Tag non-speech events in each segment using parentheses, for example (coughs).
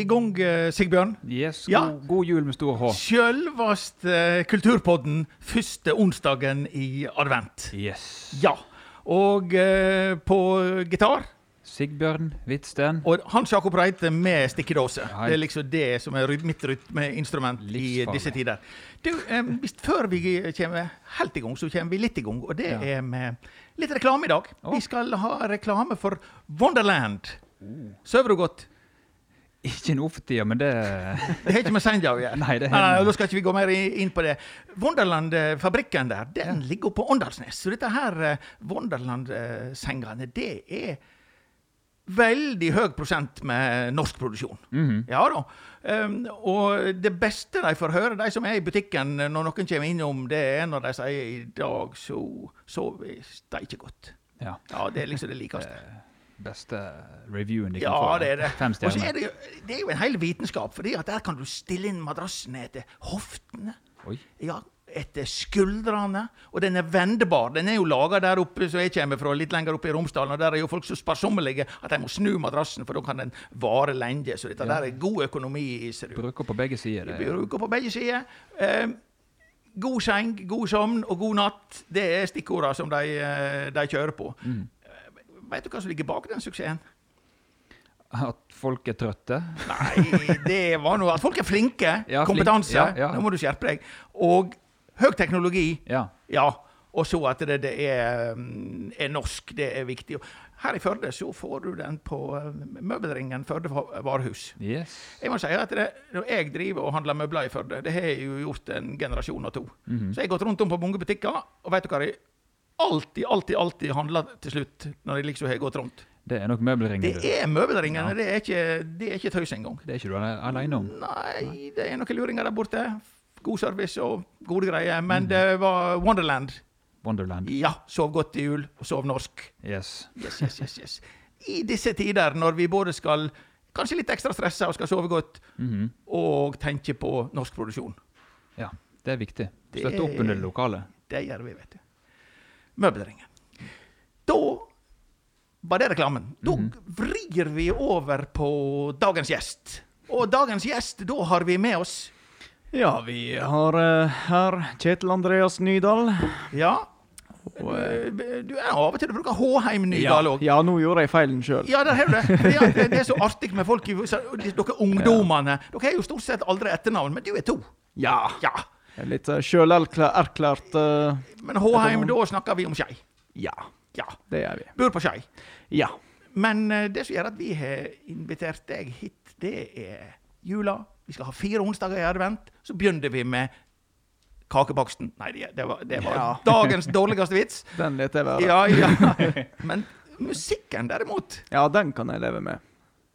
i gang, eh, Sigbjørn. Yes, Ja. god, god jul med stor H. Sjølvast eh, Kulturpodden første onsdagen i advent. Yes. Ja. Og eh, på gitar Sigbjørn Hvitsten. og Hans Jakob Reite med stikkedåse. Hei. Det er liksom det som er mitt rytmeinstrument i disse tider. Du, eh, Før vi kommer helt i gang, så kommer vi litt i gang. Og det Ja. er med litt reklame i dag. Oh. Vi skal ha reklame for Wonderland. Sover du godt? Ikke nå for tida, men det Det har ikke med Sandau å gjøre. Nei, det Nei, Da skal ikke vi gå mer inn på det. Wonderland-fabrikken der, den ligger på Åndalsnes. Så dette her eh, Wonderland-sengene, det er veldig høy prosent med norsk produksjon. Mhm. Ja da. Um, og det beste de får høre, de som er i butikken når noen kommer innom, det er når de sier 'i dag så sover de ikke godt'. Ja. Ja, det er liksom det likeste. Beste reviewen de kan Ja, få. det er det. Fem stjerner. er det, det er jo en hel vitenskap, for der kan du stille inn madrassen etter hoftene. Oi. Ja, etter skuldrene. Og den er vendebar. Den er jo laga der oppe som jeg kommer fra, litt lenger oppe i Romsdalen. Og der er jo folk så sparsommelige at de må snu madrassen, for da kan den vare lenge. Så dette Ja. der er god økonomi. ser du. Bruker på begge sider. Det, ja. bruker på begge sider. Um, god seng, god sovn og god natt, det er stikkordene som de, eh, de kjører på. Mm. Vet du hva som ligger bak den suksessen? At folk er trøtte. Nei, det var noe at folk er flinke. (laughs) Ja, flink- kompetanse. ja, ja. Nå må du skjerpe deg. Og høy teknologi. Ja. Ja. Og så at det, det er, mm, er norsk. Det er viktig. Her i Førde så får du den på eh, Møbelringen Førde varehus. Yes. Jeg må si at det, Når jeg driver og handler møbler i Førde, det har jeg jo gjort en generasjon og to. Mhm. Så jeg har gått rundt om på mange butikker, og vet du hva? Jeg alltid, alltid, alltid handler til slutt. Når jeg liksom har gått rundt. Det er nok møbelringene. Det er møbelringene. Ja. Det er ikke, det er ikke tøys engang. Det er ikke du ale- alene om. Nei, det er noen luringer der borte. God service og gode greier. Men det var Wonderland. Wonderland. Ja, sov godt i jul, og sov norsk. Yes. Yes, yes, yes, yes. I disse tider når vi både skal kanskje litt ekstra stressa og skal sove godt, Mhm. og tenke på norsk produksjon. Ja, det er viktig. Støtte opp er- under det lokale. Det gjør vi, vet du. Møbelringen. Da var det reklamen. Da Mhm. vrir vi over på dagens gjest. Og dagens gjest, da har vi med oss Ja, vi har uh, her Kjetil Andreas Nydal. Ja. Og, eh, Du, du er av og til du bruker Håheim Nydal ja, òg. ja, nå gjorde jeg feilen sjøl. Ja, der har du (laughs) det. Ja, det. Er så artig med folk Dere ungdommene. Dere har jo stort sett aldri etternavn, men du er to. Ja. Ja. Litt uh, sjølerklært uh, Men Håheim, da snakker vi om Skei. Ja, Ja. det gjør vi. Bor på Skei. Ja. Men uh, det som gjør at vi har invitert deg hit, det er jula. Vi skal ha fire onsdager i advent. Så begynner vi med kakebaksten. Nei, det, det var, det var Ja. (laughs) dagens dårligste vits. Den vet jeg være. Ja, ja. (laughs) Men musikken, derimot, Ja, den kan jeg leve med.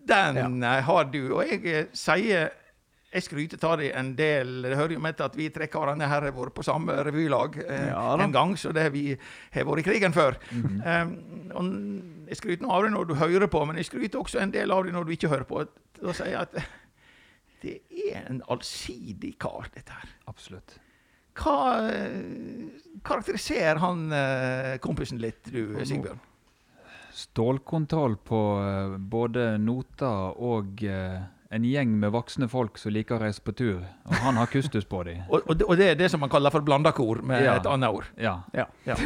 den ja. har du. Og jeg eh, sier jeg skryter av det en del. Det hører jo med til at vi tre karene her har vært på samme revylag eh, Ja en gang, så det vi har vært i krigen før. um, og jeg skryter av det når du hører på, men jeg skryter også en del av det når du ikke hører på. Da sier jeg at det er en allsidig kar, dette her. Absolutt. Hva karakteriserer han eh, kompisen litt, du Sigbjørn? Stålkontroll på eh, både noter og eh, en gjeng med voksne folk som liker å reise på tur. Og han har kustus på dem. (laughs) Og, og, det, og det er det som man kaller for blanda kor, med Ja. et annet ord. Ja. Ja. Ja.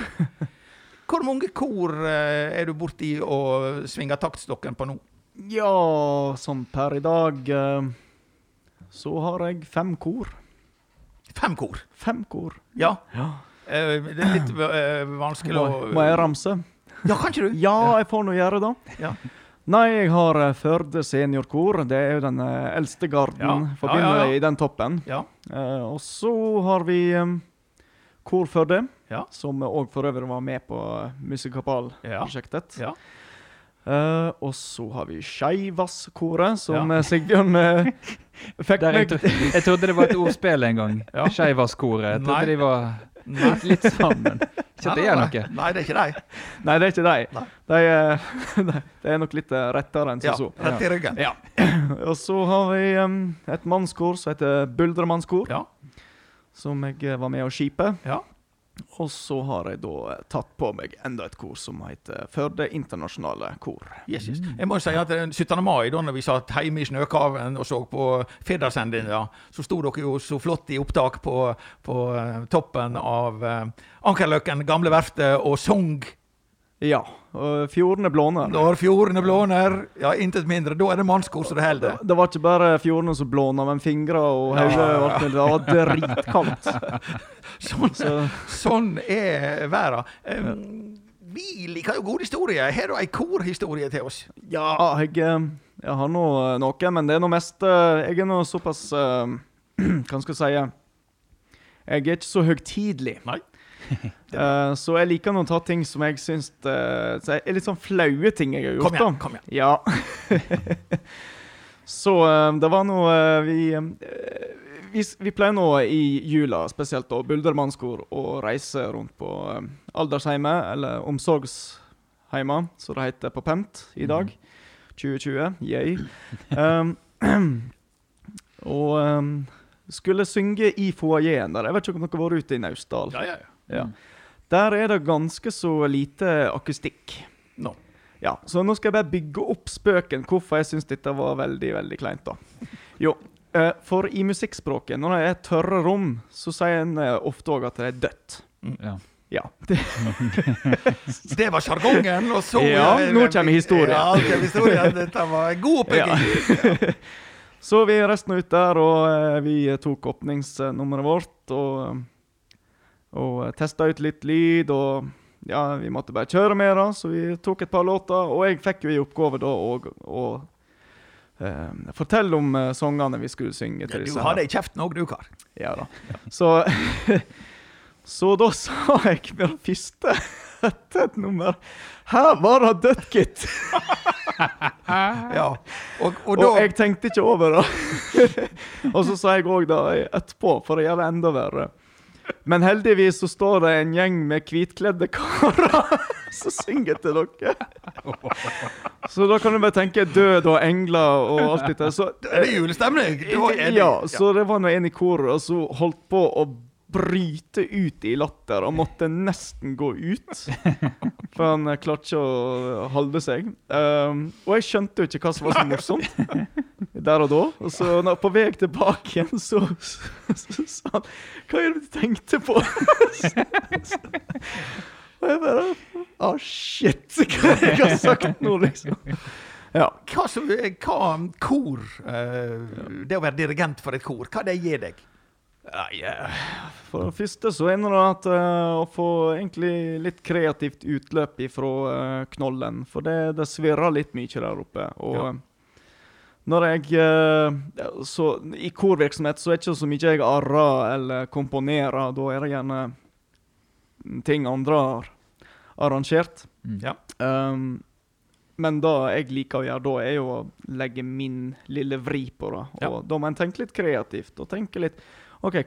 (laughs) Hvor mange kor eh, er du borti og svinger taktstokken på nå? Ja, som per i dag eh, så har jeg fem kor. Fem kor. Fem kor. Ja. Ja. Eh, det er litt vanskelig Må, å må jeg ramse? Ja, kan ikke du? Ja, jeg får nå gjøre det. Ja. Nei, jeg har eh, Førde seniorkor. Det er jo den eh, eldste garden. Ja. forbinder Ja, ja, ja. i den toppen. Ja. Uh, og så har vi um, Kor Førde, Ja. som òg for øvrig var med på Musikapal-prosjektet. Ja. Uh, og så har vi Skeivasskoret, som Ja. Sigbjørn uh, (laughs) fikk meg jeg trodde det var et ordspill en gang. Ja. Skeivasskoret. Jeg Nei. de var Nei. litt sammen. Ikke at det er noe. Nei, det er ikke deg. Nei, det er ikke de. Nei. De, eh, (laughs) de er nok litt eh, rettere enn Ja, som så. rett i ryggen. Ja. (clears throat) Og så har vi um, et mannskor som heter Buldremannskor, Ja. som jeg eh, var med å skipe. Ja. Og så har jeg da eh, tatt på meg enda et kor som heter Førde internasjonale kor. Yes, yes. Jeg må si at den 17. mai, da når vi satt hjemme i snøkaven og så på Federsendinga, så sto dere jo så flott i opptak på, på eh, toppen av Ankerløkken, gamle verftet, og sang Ja. Og fjordene blåner. Når fjordene blåner, ja, intet mindre. Da er det mannskor som det holder. Det var ikke bare fjordene som blåna, men fingre og hodet Ja. Det var dritkaldt. (laughs) Sånn, Så sånn er verden. Um, vi liker jo gode historier. Har du ei korhistorie til oss? ja, jeg, eh, jeg har nå eh, noe, men det er nå mest eh, Jeg er nå såpass uh, (clears throat) Hva skal jeg si Jeg er ikke så høytidelig. Nei. (laughs) Eh, så jeg liker å ta ting som jeg syns eh, er litt sånn flaue ting jeg har gjort. Kom igjen. da. kom igjen. Ja. (laughs) så eh, det var noe vi, vi Vi pleier nå i jula, spesielt da, Buldermannskor, å reise rundt på aldersheimet, eller omsorgsheimer, som det heter på Pent i dag. 2020. Yay. Um, (clears throat) og um, skulle synge i foajeen der. Jeg vet ikke om dere har vært ute i Naustdal. Ja, ja, ja. Ja. Der er det ganske så lite akustikk. Nå. Ja, Så nå skal jeg bare bygge opp spøken hvorfor jeg syns dette var veldig veldig kleint. da. Jo, eh, for i musikkspråket, når det er tørre rom, så sier en eh, ofte òg at det er dødt. Ja. Ja. (laughs) Det, Det var sjargongen, og så Ja, nå kommer historien. Ja, kommer historien. Dette var god oppbygging. (laughs) så vi resten ut der, og eh, vi tok åpningsnummeret vårt og, og testa ut litt lyd. og ja, vi måtte bare kjøre med det, så vi tok et par låter. Og jeg fikk jo i oppgave da å eh, fortelle om eh, sangene vi skulle synge til Du disse. har her. det i kjeften òg, du, kar. Ja da. Så, (laughs) så da sa jeg med det første (laughs) etter et nummer Her var det dødt, gitt! (laughs) Ja. Og, og Og, jeg tenkte ikke over det. og så sa jeg òg det etterpå, for å gjøre det enda verre. Men heldigvis så står det en gjeng med hvitkledde karer (laughs) som synger til dere. Så da kan du bare tenke død og engler og alt dette. Så, Det er julestemning. Ja, så det var nå en i koret og så holdt på å bryte ut i latter og måtte nesten gå ut. (laughs) For han eh, klarte ikke å holde seg. Um, og jeg skjønte jo ikke hva som var så morsomt (laughs) der og da. Og så når, på vei tilbake igjen, så sa han Hva er det du tenkte på? og jeg bare Å, shit! Hva er det jeg har sagt nå, liksom? Ja. Hva, som, hva kor uh, Det å være dirigent for et kor, hva det gir deg? Nei, For det første så er det at uh, å få egentlig litt kreativt utløp ifra uh, knollen. For det, det svirrer litt mye der oppe. Og Ja. eh, når jeg uh, så I korvirksomhet så er det ikke så mye jeg arrer eller komponerer. Da er det gjerne ting andre har arrangert. Mm. Ja. Um, men det jeg liker å gjøre da, er jo å legge min lille vri på det. Og Ja. da må en tenke litt kreativt og tenke litt OK,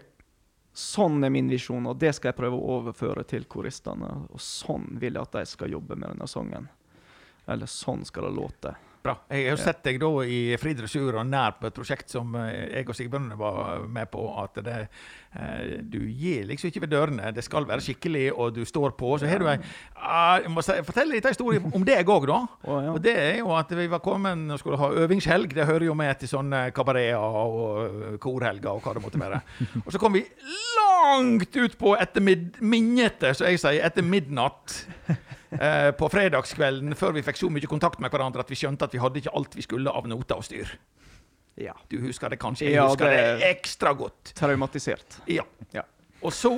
sånn er min visjon, og det skal jeg prøve å overføre til koristene. Og sånn vil jeg at de skal jobbe med denne sangen. Eller sånn skal det låte. Bra. Jeg har sett deg da i Fri dressur og nær på et prosjekt som eh, jeg og Sigbjørn var med på. At det, eh, du gir liksom ikke ved dørene. Det skal være skikkelig, og du står på. Så har du ei ah, Jeg må fortelle litt historie om deg òg, da. (laughs) Og det er jo at vi var kommet og skulle ha øvingshelg. Det hører jo med til sånne kabareter og korhelger og hva det måtte være. (laughs) Og så kom vi langt utpå etter mid minnete, som jeg sier, etter midnatt. Eh, på fredagskvelden, før vi fikk så mye kontakt med hverandre at vi skjønte at vi hadde ikke alt vi skulle av noter og styr. Ja. Du husker det kanskje? Jeg Ja, husker det, det- ekstra godt. Traumatisert. Ja. Ja. Og så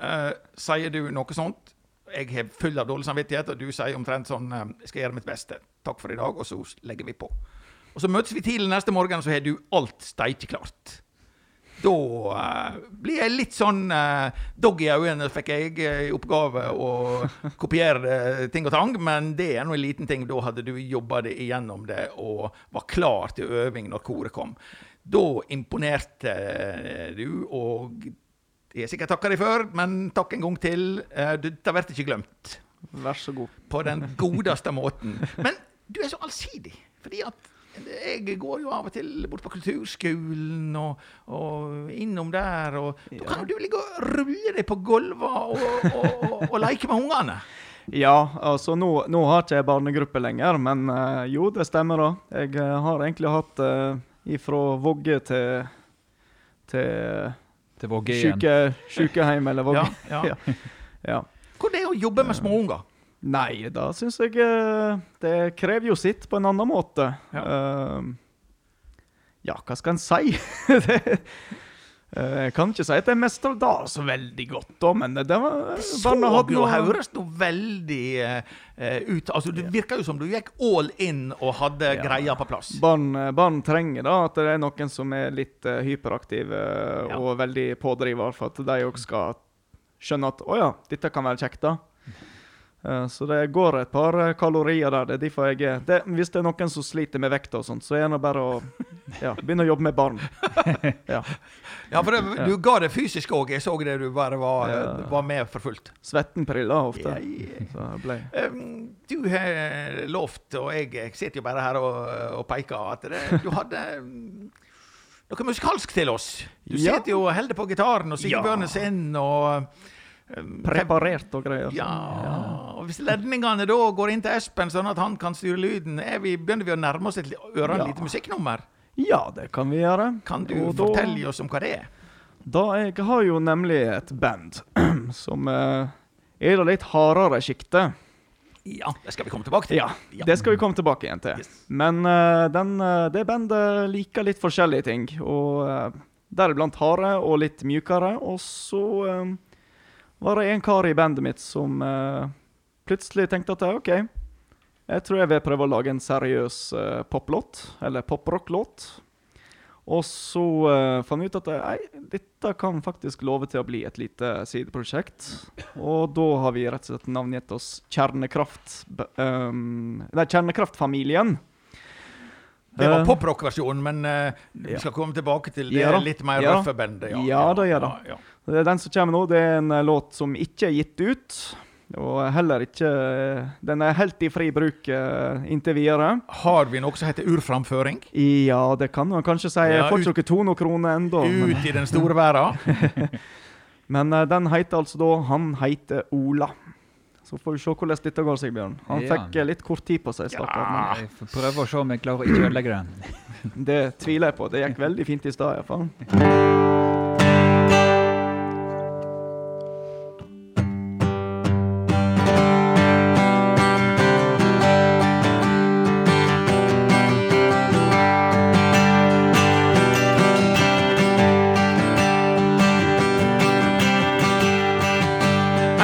eh, sier du noe sånt. Jeg har full av dårlig samvittighet, og du sier omtrent sånn eh, Jeg skal gjøre mitt beste. Takk for i dag. Og så legger vi på. Og så møtes vi tidlig neste morgen, og så har du alt steikeklart. Da eh, blir jeg litt sånn uh, dogg i øynene. Fikk jeg eh, i oppgave å (laughs) kopiere ting og tang, men det er nå en liten ting. Da hadde du jobba det igjennom det og var klar til øving når koret kom. Da imponerte du, og jeg har sikkert takka deg før, men takk en gang til. Dette blir ikke glemt Vær så god. på den godeste måten. Men du er så allsidig. Fordi at jeg går jo av og til bort på kulturskolen og, og innom der, og da Ja. kan du ligge og rulle deg på gulvet og, og, og, og leke med ungene. (laughs) Ja, altså nå, nå har ikke jeg barnegruppe lenger, men uh, jo, det stemmer da. Jeg eh, har egentlig hatt uh, ifra vogge til, til Til Vågge igjen. syke, sykehjem eller (laughs) vogge. Ja, ja. (laughs) Ja. ja. Hvordan det er å jobbe med småunger? Nei, da syns jeg eh, det krever jo sitt på en annen måte. Ja. uh, ja, hva skal en si? (laughs) det, uh, jeg kan ikke si at jeg av det så veldig godt, da, men det var Så hadde jo høres noe veldig eh, ut Altså, Det virker jo som du gikk all in og hadde Ja. greia på plass. Barn, barn trenger da at det er noen som er litt hyperaktive Ja. og veldig pådriver, for at de òg skal skjønne at å ja, dette kan være kjekt, da. Eh, så det går et par eh, kalorier der. Det er derfor jeg er det, Hvis det er noen som sliter med vekt og sånt, så er det bare å ja, begynne å jobbe med barn. Ja. Ja, for det, du ga det fysisk òg. Jeg så det du bare var, Ja. var med for fullt. Svetten priller ofte. Yeah. du har lovt, og jeg, sitter jo bare her og, og peker, at det, du hadde noe musikalsk til oss. Du sitter jo og holder på gitaren og synger Ja. sine og preparert og greier. Ja, og Hvis ledningene da går inn til Espen, sånn at han kan styre lyden, vi, begynner vi å nærme oss et ørene Ja. lite musikknummer. Ja, det kan vi gjøre. Kan du Og da- fortelle oss om hva det er? Da jeg har jo nemlig et band (clears throat) som eh, er i det litt hardere sjiktet. Ja, det skal vi komme tilbake til. Ja, det skal vi komme tilbake igjen til. Yes. Men uh, den, uh, det bandet liker litt forskjellige ting. Og uh, deriblant harde og litt mjukere. Og så var det en kar i bandet mitt som uh, plutselig tenkte at OK, jeg tror jeg vil prøve å lage en seriøs uh, poplåt. Eller poprocklåt. Og så uh, fant vi ut at nei, dette kan faktisk love til å bli et lite sideprosjekt. Og da har vi rett og slett navngitt oss Kjernekraft... Um, nei, Kjernekraftfamilien. Det var poprock-versjonen, men eh, vi skal komme tilbake til det Ja da. litt mer Ja røffe bandet. Ja da, ja da. ja. Er Den som kommer nå, det er en eh, låt som ikke er gitt ut. Og heller ikke eh, Den er helt i fri bruk eh, inntil videre. Har vi noe som heter urframføring? Ja, det kan man kanskje si. Ja, får ikke to noen kroner ennå. Men, Ut i den store verden? (laughs) men den heter altså da Han heter Ola. Så får vi se hvordan dette går, Sigbjørn. Han Ja. fikk litt kort tid på seg, stakkar. Jeg får prøve å se om jeg klarer å ikke ødelegge den. (laughs) Det tviler jeg på. Det gikk veldig fint i stad, iallfall.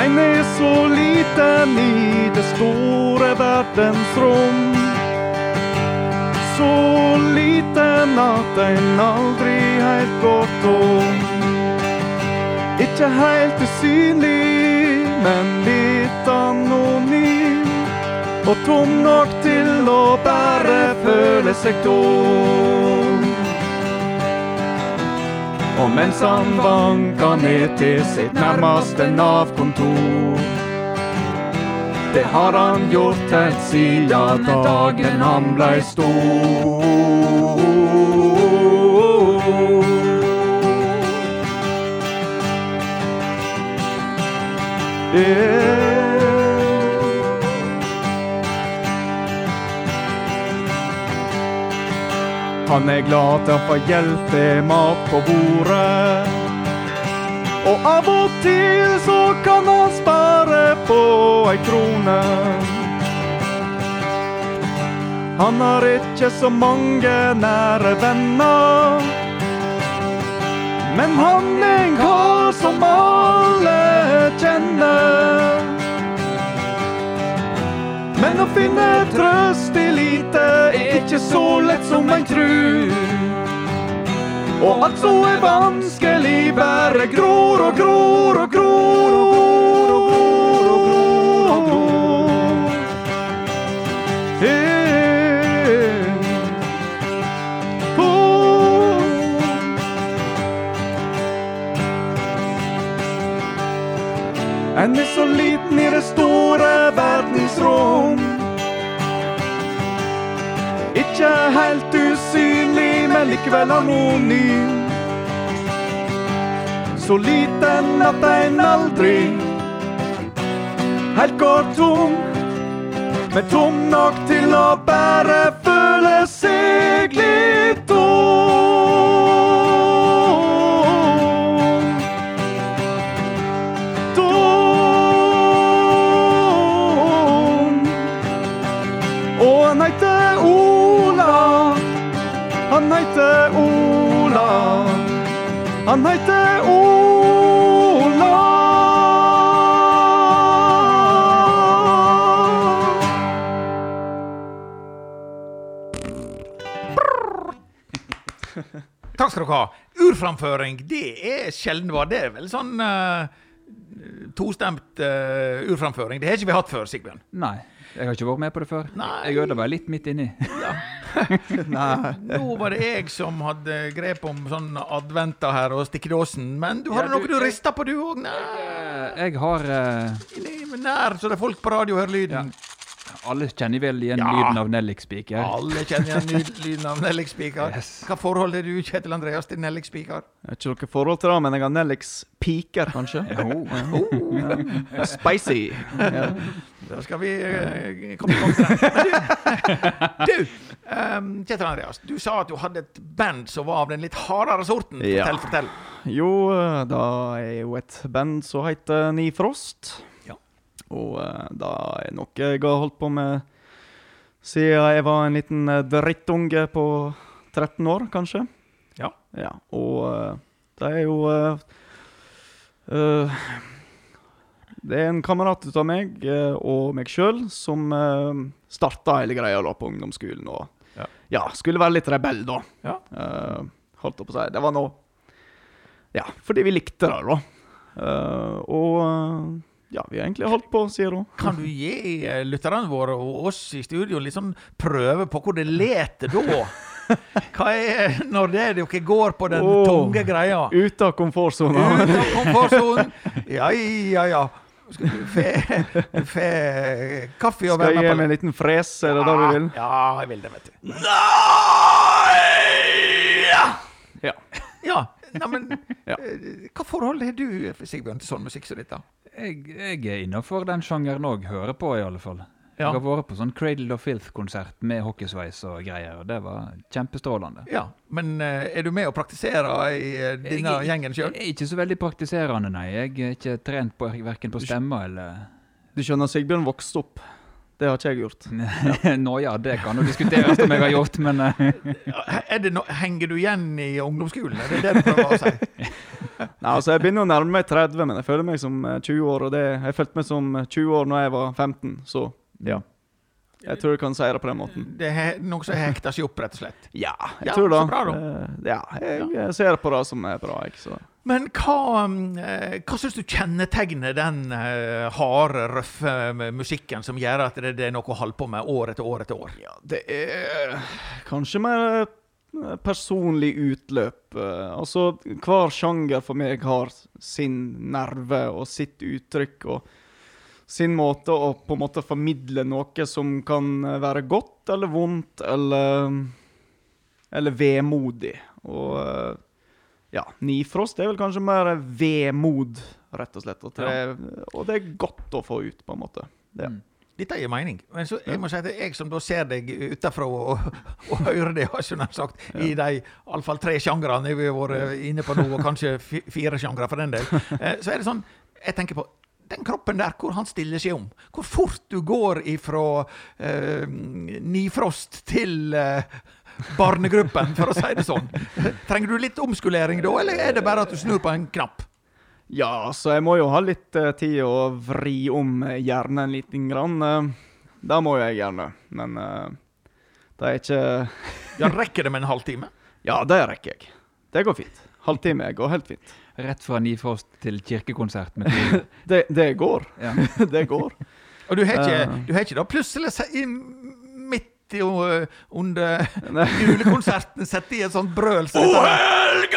En er så liten i det store verdensrom. Så liten at en aldri helt går tom. Ikke helt usynlig, men litt anonym. Og tom nok til å bare føle seg tom. Og mens han vanka ned til sitt nærmeste Nav-kontor Det har han gjort helt siden dagen han blei stor. Yeah. Han er glad til å få hjelp til mat på bordet. Og av og til så kan han spare på ei krone. Han har ikke så mange nære venner. Men han er en kar som alle kjenner. Men å finne trøst i lite er ikke så lett som en trur. Og alt som er vanskelig, bare gror og gror og gror. Oh. En er så liten i det verdensrom. Ikke helt usynlig, men likevel anonym. Så liten at en aldri helt går tom. Men tom nok til å bare føle seg litt tom. Han heter Ola. Takk skal dere ha. Urframføring, det er sjelden hva. Det er vel sånn uh, tostemt uh, urframføring. Det har ikke vi hatt før, Sigbjørn. Nei, jeg har ikke vært med på det før. Nei. Jeg ødela bare litt midt inni. (laughs) Nei. Nå var det jeg som hadde grep om sånn adventer her og stikkedåsen. Men du hadde Ja, du- noe du rista på, du òg. Nei. Jeg har eh, Nær, så det er folk på radio hører lyden. Alle kjenner vel igjen Ja. lyden av Nellik-spiker. Alle kjenner igjen lyden av Nellik Spiker. Yes. Hva forhold har du, Kjetil Andreas, til Nellik Spiker? Jeg har ikke noe forhold til det, men jeg har Nellix piker, kanskje. Jo. oh. Spicy. Ja. Da skal vi uh, komme tilbake til. Du, (laughs) du um, Kjetil Andreas, du sa at du hadde et band som var av den litt hardere sorten. Ja. Fortell, fortell. Jo, det er jo et band som heter Nifrost. Og da det er nok jeg har holdt på med siden jeg var en liten eh, drittunge på 13 år, kanskje. Ja. Ja, og eh, det er jo uh, eh, Det er en kamerat av meg eh, og meg sjøl som uh, starta hele greia da på ungdomsskolen. Og Ja. ja, skulle være litt rebell, da. Ja. Uh, holdt jeg på å si. Det var nå Ja, fordi vi likte det, da. Uh, og eh, ja, vi har egentlig holdt på sier hun. Kan du gi eh, lytterne våre og oss i studio litt sånn prøve på hvor det leter da? Hva er når det er dere går på den oh, tunge greia? Ute av komfortsona. Ut av komfortsonen. Ja, ja, ja. Skal du fe, fe kaffe og Skal jeg gi med meg en liten fres, er det det du vil? Ja, jeg vil det, vet du. Nei! Ja. Ja, neimen Ja. Hva forhold har du, Sigbjørn, til sånn musikk som dette? Jeg, jeg er innafor den sjangeren òg. Hører på, i alle fall. Ja. Jeg har vært på sånn Cradle of Filth-konsert med hockeysveis og greier, og det var kjempestrålende. Ja, Men eh, er du med og praktiserer i eh, denne Jeg- gjengen sjøl? Jeg er ikke så veldig praktiserende, nei. Jeg er ikke trent på verken på stemma eller Du skjønner, Sigbjørn vokste opp. Det har ikke jeg gjort. (laughs) Nå ja, det kan jo diskuteres om jeg har gjort, men eh, (laughs) Er det no henger du igjen i ungdomsskolen? Er det det du prøver å si? (laughs) Nei, altså Jeg begynner å nærme meg 30, men jeg føler meg som eh, 20 år. Og det, jeg følte meg som eh, 20 år når jeg var 15, så ja. Jeg tror jeg kan si det på den måten. Det er noe som hekter seg opp, rett og slett. Ja, jeg Ja, tror det. så bra da. Eh, Ja, jeg, ja. ser på det som er bra. Ikke, så. Men hva, eh, hva syns du kjennetegner den eh, harde, røffe eh, musikken som gjør at det, det er noe å holde på med år etter år etter år? Ja, det er kanskje mer eh, personlig utløp. eh, Altså, hver sjanger for meg har sin nerve og sitt uttrykk og sin måte å på en måte formidle noe som kan være godt eller vondt eller eller vemodig. Og eh, ja, Nifrost er vel kanskje mer vemod, rett og slett. Og det, og det er godt å få ut, på en måte. Ja. Mm. Dette gir mening. Men så, jeg må si at jeg som da ser deg utenfra og, og hører det, ikke nær sagt, i de iallfall tre sjangrene vi har vært inne på nå, og kanskje fire sjangre for den del, (laughs) eh, så er det sånn Jeg tenker på den kroppen der, hvor han stiller seg om. Hvor fort du går ifra eh, Nifrost til eh, barnegruppen, for å si det sånn. (laughs) Trenger du litt omskulering da, eller er det bare at du snur på en knapp? Ja, så jeg må jo ha litt uh, tid å vri om eh, hjernen en liten grann. Uh, det må jeg gjerne, men uh, det er ikke Ja, Rekker det med en halvtime? (laughs) Ja, det rekker jeg. Det går fint. Halvtime går helt fint. rett fra Nifrost til kirkekonsert med. (laughs) Det, det går. Ja. (laughs) det går. Og du har ikke, Eh. du har ikke da plutselig se- i, midt i, under julekonserten sett i et sånt brøl dette der?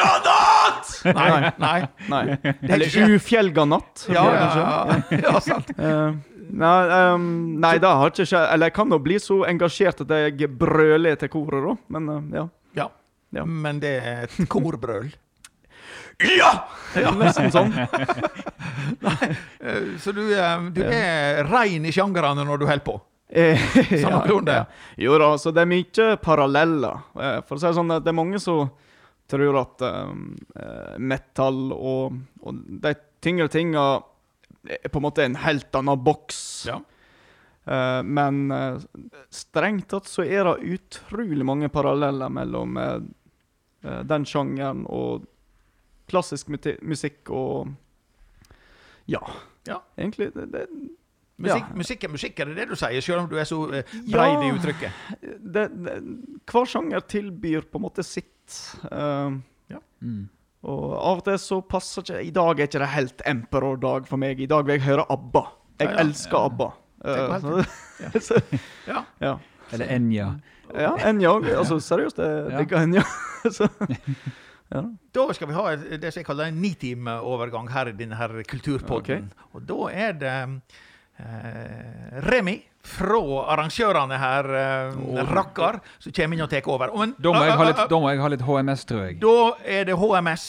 Helganatt! Nei, nei. Nei. Er Eller. Ufjelga natt. Ja, ja, ja, ja, sant. (laughs) Eh, Nei, um, nei, det har ikke skjedd. Eller jeg kan jo bli så engasjert at jeg brøler til koret, da. Men uh, ja. Ja. Ja. Men det er et (laughs) korbrøl. Ja! (laughs) Nesten sånn. Nei, Så du, eh, du er rein i sjangrene når du holder på? ja, ja. Jo da, så det er mye paralleller. Eh, For å si det sånn, det er mange som tror at eh, metal og, og de tyngre tinga er på en måte en helt annen boks. Ja. Uh, men uh, strengt tatt så er det utrolig mange paralleller mellom eh, den sjangeren og klassisk musikk og Ja. Ja. Egentlig det, det, Musikk, Ja. musikk er musikk, er det det du sier? Selv om du er så breid i uttrykket? det, det, hver sjanger tilbyr på en måte sitt. Eh, Mm. og av og til så passer ikke I dag er ikke det helt Emperor-dag for meg. I dag vil jeg høre ABBA. Jeg Ja, ja. elsker ABBA. Uh, (laughs) så, Ja. ja. Eller Enja. ja, Enja. Altså, seriøst, jeg Ja. digger Enja. (laughs) så, (laughs) ja. Da skal vi ha det som jeg kaller en nitimeovergang her i denne her kulturpodden. Og da er det Remi fra arrangørene her, oh. Rakkar, som kommer inn og tar over. Men, Da må jeg ha litt, eh, eh, da må jeg ha litt HMS, tror jeg. Da er det HMS.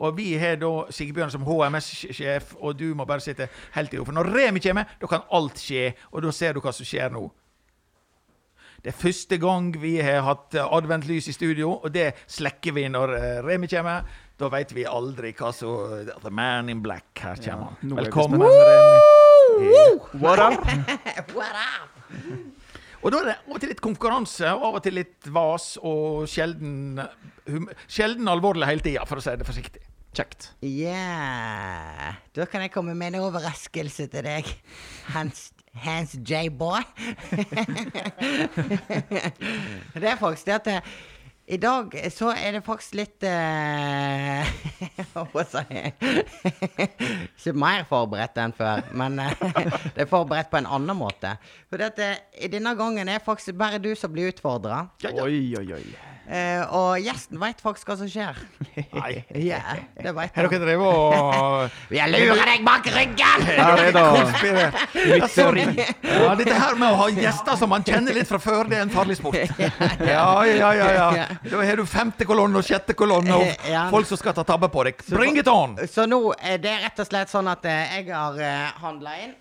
Og vi har da Sigbjørn som HMS-sjef, og du må bare sitte helt i ro. For når Remi kommer, da kan alt skje, og da ser du hva som skjer nå. Det er første gang vi har hatt eh, adventlys i studio, og det slekker vi når eh, Remi kommer. Da veit vi aldri hva som The Man in Black her kommer. er Velkommen. Remi. What up? (laughs) What up? Og da er det av og til litt konkurranse, og av og til litt vas, og sjelden, sjelden alvorlig hele tida, for å si det forsiktig. Kjekt. Ja Da kan jeg komme med en overraskelse til deg, Hans, Hans J-boy. (laughs) det er faktisk det at det, i dag så er det faktisk litt eh, (laughs) Hva sa jeg? (laughs) Ikke mer forberedt enn før, men eh, (laughs) det er forberedt på en annen måte. For dette, i denne gangen er faktisk bare du som blir utfordra. Ja, ja. Oi, oi, oi. Eh, og gjesten veit faktisk hva som skjer. Nei. (laughs) Yeah, det veit Har dere drevet og (laughs) Jeg lurer deg bak ryggen! Her er det? Ja, sånn. ja, dette her med å ha gjester som man kjenner litt fra før, det er en farlig sport. (laughs) Ja, ja, ja. ja. Da har du femte kolonne og sjette kolonne og folk som skal ta tabbe på deg. Bring it on! Så nå er det rett og slett sånn at eh, jeg har uh, handla inn.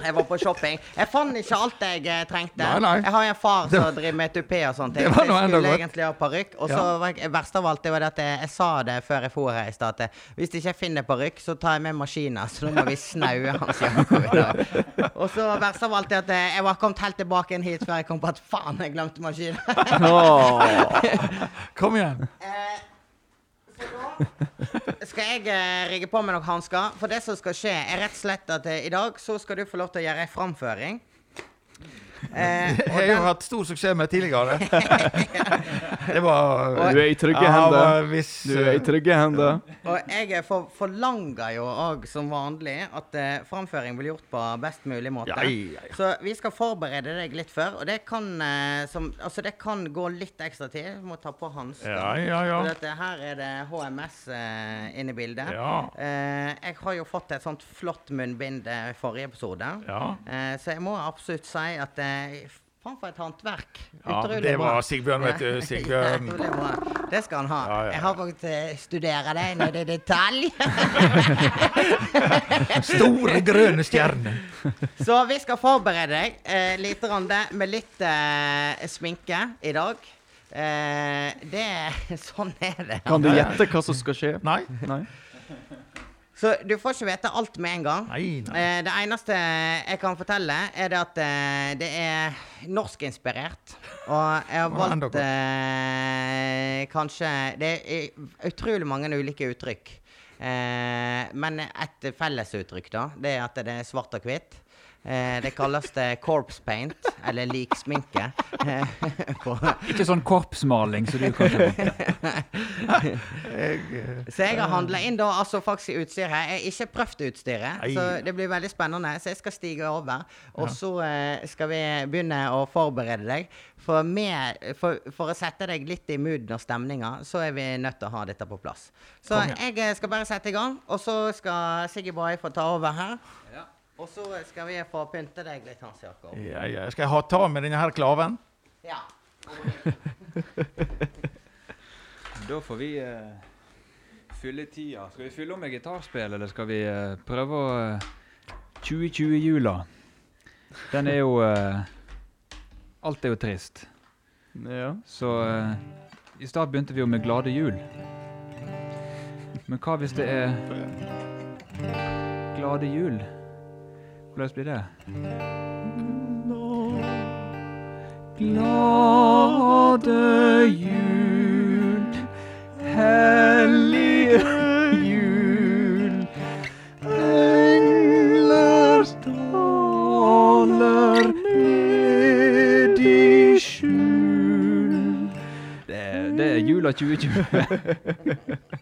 Jeg var på shopping. Jeg fant ikke alt jeg eh, trengte. Nei, nei. Jeg har en far som driver med tupé og sånne ting. Det var noe jeg skulle egentlig ha parykk. Og så Ja. var verst av alt det var det at jeg, jeg sa det før jeg for her i stad, hvis ikke jeg finner parykk, så tar jeg med maskiner. Så nå må vi snaue hans dag. (laughs) Og så verst av alt det at jeg var kommet helt tilbake inn hit før jeg kom på at faen, jeg glemte maskinen. (laughs) Kom igjen. Eh, så da skal jeg eh, rigge på med noen hansker. For det som skal skje, er rett og slett at eh, i dag så skal du få lov til å gjøre ei framføring. Eh, (laughs) Jeg har jo den, hatt stor suksess med tidligere. (laughs) Det var Du er i trygge Ja, hender. Hvis, Du er i trygge hender. og jeg eh, for, forlanger jo òg som vanlig at eh, framføring blir gjort på best mulig måte. Ja, ja, ja. Så vi skal forberede deg litt før, og det kan, eh, som, altså det kan gå litt ekstra tid. Du må ta på hansker. Ja, ja, ja. Her er det HMS eh, inne i bildet. Ja. Eh, jeg har jo fått et sånt flott munnbind eh, i forrige episode. Ja. Eh, så jeg må absolutt si at eh, Faen for et håndverk. Ja, det var Sigbjørn, vet du. (laughs) Sigbjørn. Det skal han ha. Ja, ja, Jeg har faktisk eh, studert det ned i detalj. (laughs) Store grønne stjerner. (laughs) Så vi skal forberede deg eh, litt grann med litt eh, sminke i dag. Eh, det Sånn er det. Kan du gjette hva som skal skje? Nei. Nei? Så du får ikke vite alt med en gang. Nei, nei. Eh, det eneste jeg kan fortelle, er det at eh, det er norskinspirert. Og jeg har valgt eh, kanskje Det er utrolig mange ulike uttrykk. Eh, men et fellesuttrykk, da, det er at det er svart og hvitt. Eh, det kalles det corpse paint, eller liksminke. Eh, Ikke sånn korpsmaling som du kanskje (laughs) Så jeg har handla inn da altså faktisk utstyr her. Jeg har ikke prøvd utstyret, så det blir veldig spennende. Så jeg skal stige over, og så eh, skal vi begynne å forberede deg. For, med, for, for å sette deg litt i mooden og stemninga, så er vi nødt til å ha dette på plass. Så jeg skal bare sette i gang, og så skal Siggy Boy få ta over her. Og så skal vi få pynte deg litt, Hans Jakob. Ja, ja. Skal jeg ha ta med denne her klaven? Ja. (laughs) Da får vi uh, fylle tida. Skal vi fylle om med gitarspill, eller skal vi uh, prøve å uh, 2020-jula? Den er jo eh, Alt er jo trist. Ja. Så eh, i stad begynte vi jo med Glade jul. Men hva hvis det er Glade jul? Hvordan blir det? Glade jul, hellige jul. Engler daler ned i skjul. Det, det er jula 2020.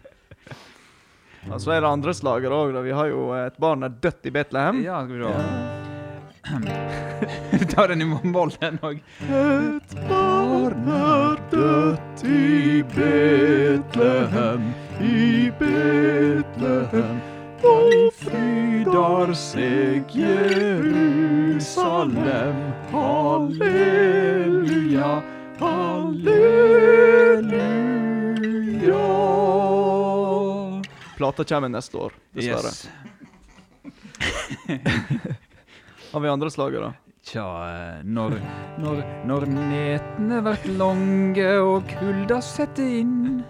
(laughs) Og så er det andre slager òg. Vi har jo et barn er dødt i Betlehem. Ja, skal vi se. Vi tar den i mål, den òg. Et barn er dødt i Betlehem, i Betlehem. Og frydar seg Jerusalem. Halleluja, halleluja. Plata kommer neste år, dessverre. Yes. (laughs) Har vi andre slagere? Tja, eh, når, når, når netene vert lange og kulda setter inn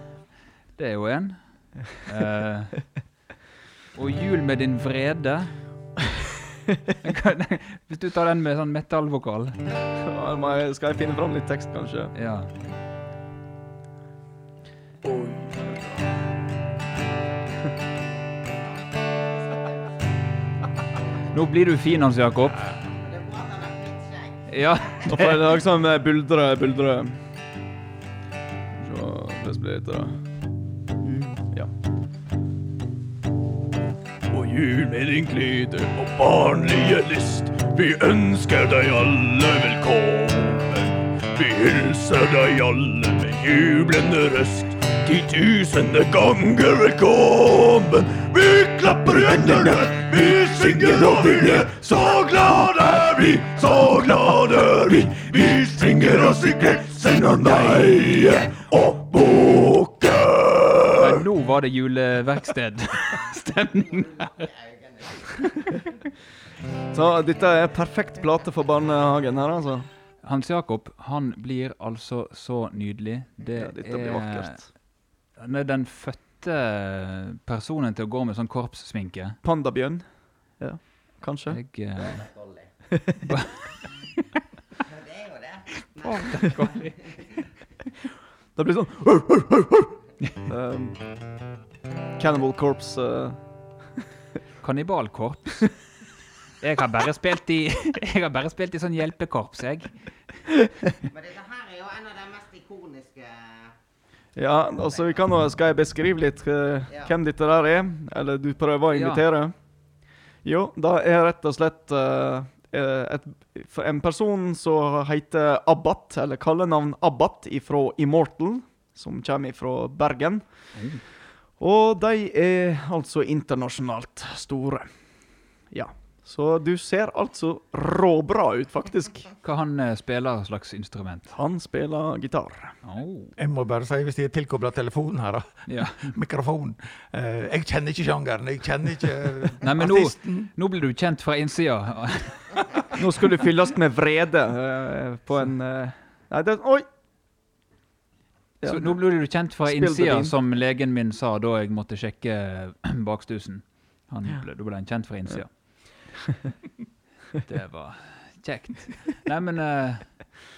Det er jo en. Eh, og jul med din vrede. Hvis du tar den med sånn metallvokal. Ja, Skal jeg finne fram litt tekst, kanskje? Ja. Nå blir du fin, Hans Jakob. Er. Ja. Nå får jeg lage sånn eh, buldre, buldre Så det blir litt da. Ja. Og jul med din glede og barnlige lyst. Vi ønsker deg alle velkommen. Vi hilser deg alle med jublende røst. Titusende ganger velkommen. Vi klapper i hendene, vi synger og vi er så glade er vi, så glade er vi. Vi synger og synger, sender neie og boker. Men nå var det juleverksted-stemning (laughs) her. Så dette er perfekt plate for barnehagen her, altså. Hans Jakob, han blir altså så nydelig. Det Ja, dette blir vakkert. Han er den fødte personen til å gå med sånn korpssminke. Pandabjørn. Ja, kanskje. Jeg (laughs) uh... (laughs) Det jo det. (laughs) Det blir sånn um, Cannibal korps eh, Kannibalkorps. Jeg har bare spilt i Jeg har bare spilt i sånn hjelpekorps, jeg. Men dette her er jo en av de mest ikoniske Ja, altså vi kan Skal jeg beskrive litt uh, Ja. hvem dette der er? Eller du prøver å Ja. invitere? Jo, det er rett og slett eh, et, en person som heter Abbat, eller kallenavn Abbat, fra Immortal, som kommer fra Bergen. Og de er altså internasjonalt store. Ja. Så du ser altså råbra ut, faktisk. Hva han eh, spiller slags instrument? Han spiller gitar. Oh. Jeg må bare si, hvis jeg er tilkobla telefonen her, da. Ja. (laughs) Mikrofon. Eh, jeg kjenner ikke sjangeren. Jeg kjenner ikke eh, (laughs) Nei, men nå, artisten. nå blir du kjent fra innsida. (laughs) Nå skal du fylles med vrede eh, på en eh, Nei, det Oi! Ja. Så nå blir du kjent fra Spill det innsida, inn. som legen min sa da jeg måtte sjekke (clears throat) bakstusen. Han ble, da ble han kjent fra innsida. (laughs) Det var kjekt. Nei, men eh,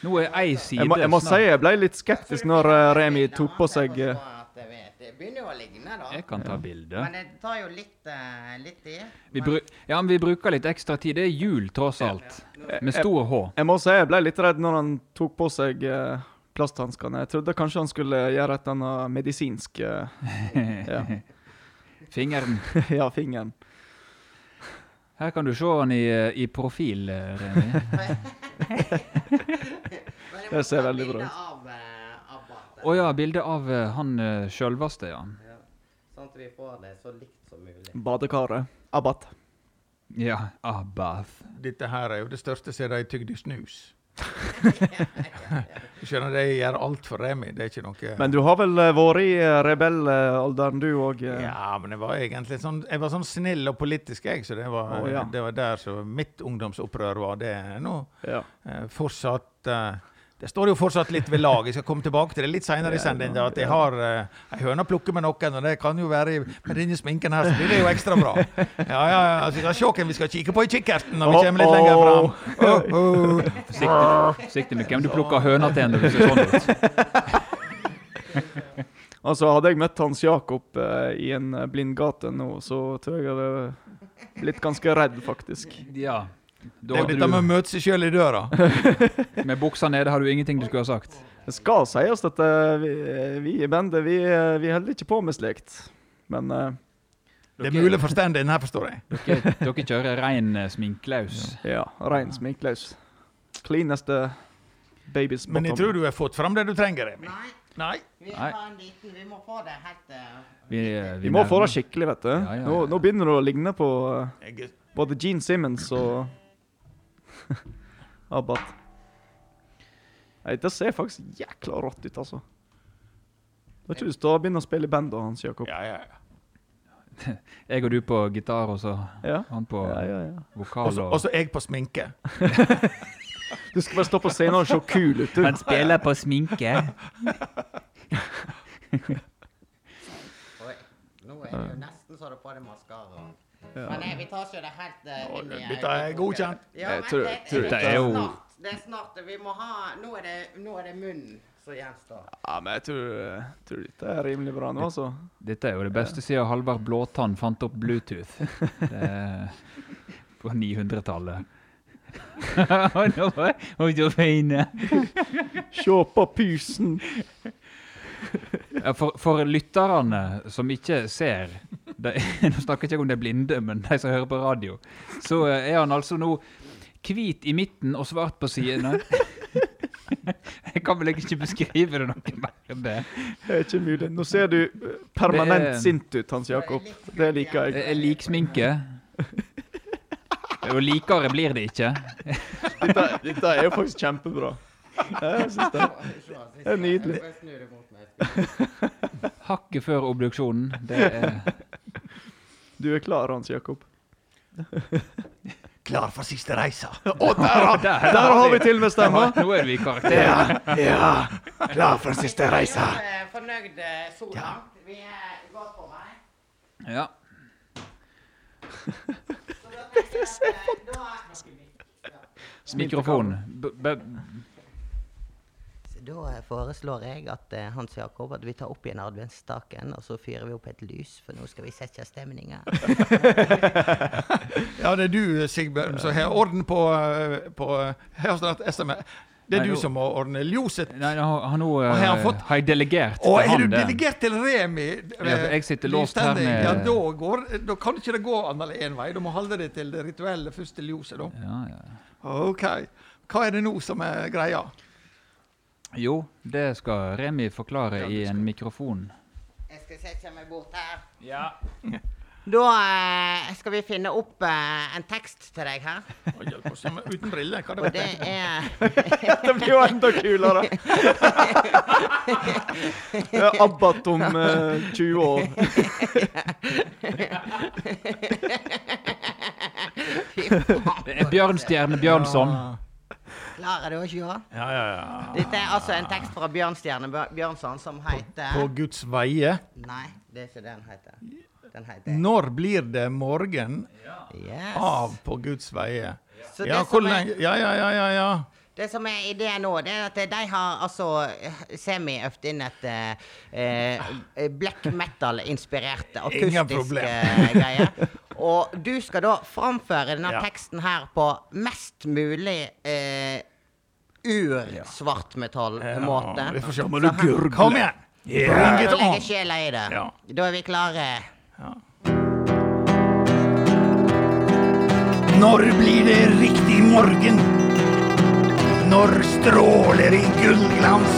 nå er ei side Jeg må, jeg må si snart. jeg ble litt skeptisk når uh, Remi tok på seg uh, Det begynner jo å ligne, da. Jeg kan ta bilde. Men det tar jo litt, uh, litt. Vi, bru ja, men vi bruker litt ekstra tid. Det er jul, tross alt. Med stor H. Jeg må si jeg ble litt redd når han tok på seg uh, plasthanskene. Jeg trodde kanskje han skulle gjøre et eller annet medisinsk uh, (laughs) ja. Fingeren. (laughs) ja, fingeren. Her kan du se han i, eh, i profil, eh, Remi. (laughs) (laughs) Det ser veldig bra ut. Å ja, bilde av eh, han sjølveste, ja. ja. Sånn at vi får det så likt som mulig. Badekaret. Abbat. Ja, Abath. Dette her er jo det største siden de tygde snus. Du skjønner, de gjør alt for Remi. Det er ikke noe Men du har vel eh, vært i eh, rebellalderen, du òg? Ja, men jeg var egentlig sånn Jeg var sånn snill og politisk, jeg. Så det var, oh, ja. det var der så mitt ungdomsopprør var. Det er nå ja. eh, fortsatt eh, Det står jo fortsatt litt ved lag. Jeg skal komme tilbake til det litt seinere i sendinga. At jeg har eh, ei høne å plukke med noen, og det kan jo være Med denne sminken her, så blir det jo ekstra bra. Ja, ja, ja. Altså, vi skal se hvem vi skal kikke på i kikkerten når vi kommer litt lenger fram. Oh, oh. Forsiktig, forsiktig med hvem du plukker høna til når du ser sånn ut. (laughs) Altså, hadde jeg møtt Hans Jakob eh, i en eh, blindgate nå, så tror jeg jeg hadde blitt ganske redd, faktisk. Ja. Da Det er dette med å møte seg sjøl i døra. (laughs) med buksa nede har du ingenting du skulle ha sagt. Det skal sies at eh, vi, vi i bandet vi, eh, vi holder ikke på med slikt. Men uh, Det er mulig for stand-in her, forstår jeg. Dere, dere kjører rein eh, sminklaus. ja, rein sminklaus. Cleaneste babys Men jeg tror du har fått fram det du trenger, Remi. Nei, Nei. vi liten må få det helt uh, Vi, eh, Vi må få det skikkelig, vet du. Ja, ja, ja. Nå, nå begynner det å ligne på uh, både Gene Simmons og (laughs) Abbat. Nei, det ser faktisk jækla rått ut, altså. Du har ikke lyst til å begynne å spille i band da, Hans Jakob? ja, ja, ja. (laughs) Jeg og du på gitar, og så Ja, han på ja, ja. ja. vokal. Også- Og, Også jeg på sminke. (laughs) Du skal bare stå på scenen og se kul ut, du. spiller på sminke. Oi. Nå er det jo nesten så det på deg maskara. Ja. Men eh, vi tar ikke det helt uh, inn i dette er godkjent. Ja, men det, det, det, er jo- snart. Det er snart. Vi må ha Nå er det, nå er det munnen som gjenstår. Ja, men jeg tror, tror dette er rimelig bra nå, altså. Dette er jo det beste siden Halvard Blåtann fant opp Bluetooth. (laughs) På 900-tallet. Oi, så fine. Se på pysen! For, for lytterne som ikke ser de, (laughs) Nå snakker jeg ikke om de blinde, men de som hører på radio. Så eh, er han altså nå hvit i midten og svart på sidene. (laughs) Jeg kan vel ikke beskrive det noe mer enn det. Det er ikke mulig. Nå ser du eh, permanent er- sint ut, Hans Jakob. Det liker Det jeg. er liksminke. Og likere blir det ikke. Dette, dette er jo faktisk kjempebra. Jeg synes det. Det er nydelig. Det. Hakket før obduksjonen. Det er Du er klar, Hans Jakob? (laughs) Klar for siste reisa. (laughs) Å, der, har- der har vi til med stemma! Nå er vi i karakter. Ja, klar for siste eh, fornøyd eh, så langt. Vi er godt på vei. Ja. Så da tenker jeg at eh, (laughs) da Mikrofon. B b Da eh, foreslår jeg at eh, Hans Jakob at vi tar opp igjen adventsstaken, og så fyrer vi opp et lys, for nå skal vi sette stemninga. (laughs) Ja, det er du, Sigbjørn, som har orden på, eh, på SMS. Det er Nei, du som må ordne ljoset. Nei, nå har nå uh, har han eh, fått- har jeg delegert Å, til har du delegert til Remi? Ja, jeg sitter låst her med- Ja, da, går, da kan ikke det gå annet én vei. Du må holde deg til det rituelle første ljoset, da. Ja, ja. OK. Hva er det nå som er greia? Jo, det skal Remi forklare i en mikrofon. Jeg skal sette meg bort her. Ja. (laughs) Da eh, skal vi finne opp eh, en tekst til deg her. Å, hjelp oss. Ja, men uten briller, hva Og det det er (laughs) Det blir jo enda kulere! (laughs) Det er Abbat om eh, 20 år. Det er Bjørnstjerne Bjørnson. Klarer du å se? Ja, ja, ja. Dette er altså en tekst fra Bjørnstjerne Bjør- Bjørnson som heter På Guds veie. Nei, det er ikke det den heter. Den heter Når blir det morgen Yes. av På Guds veie? Ja, er- ja, ja, ja. ja. Det som er ideen nå, det er at de har altså eh, semi-øvd inn et eh, eh, black metal-inspirert akustisk eh, greie. Og du skal da framføre denne Ja. teksten her på mest mulig eh, ur-svartmetall-måte. vi får se. om du gurgler. Kom igjen! Bring Og it legge on! sjela i det. Ja. Da er vi klare. Når blir det riktig morgen? Når stråler i gullglans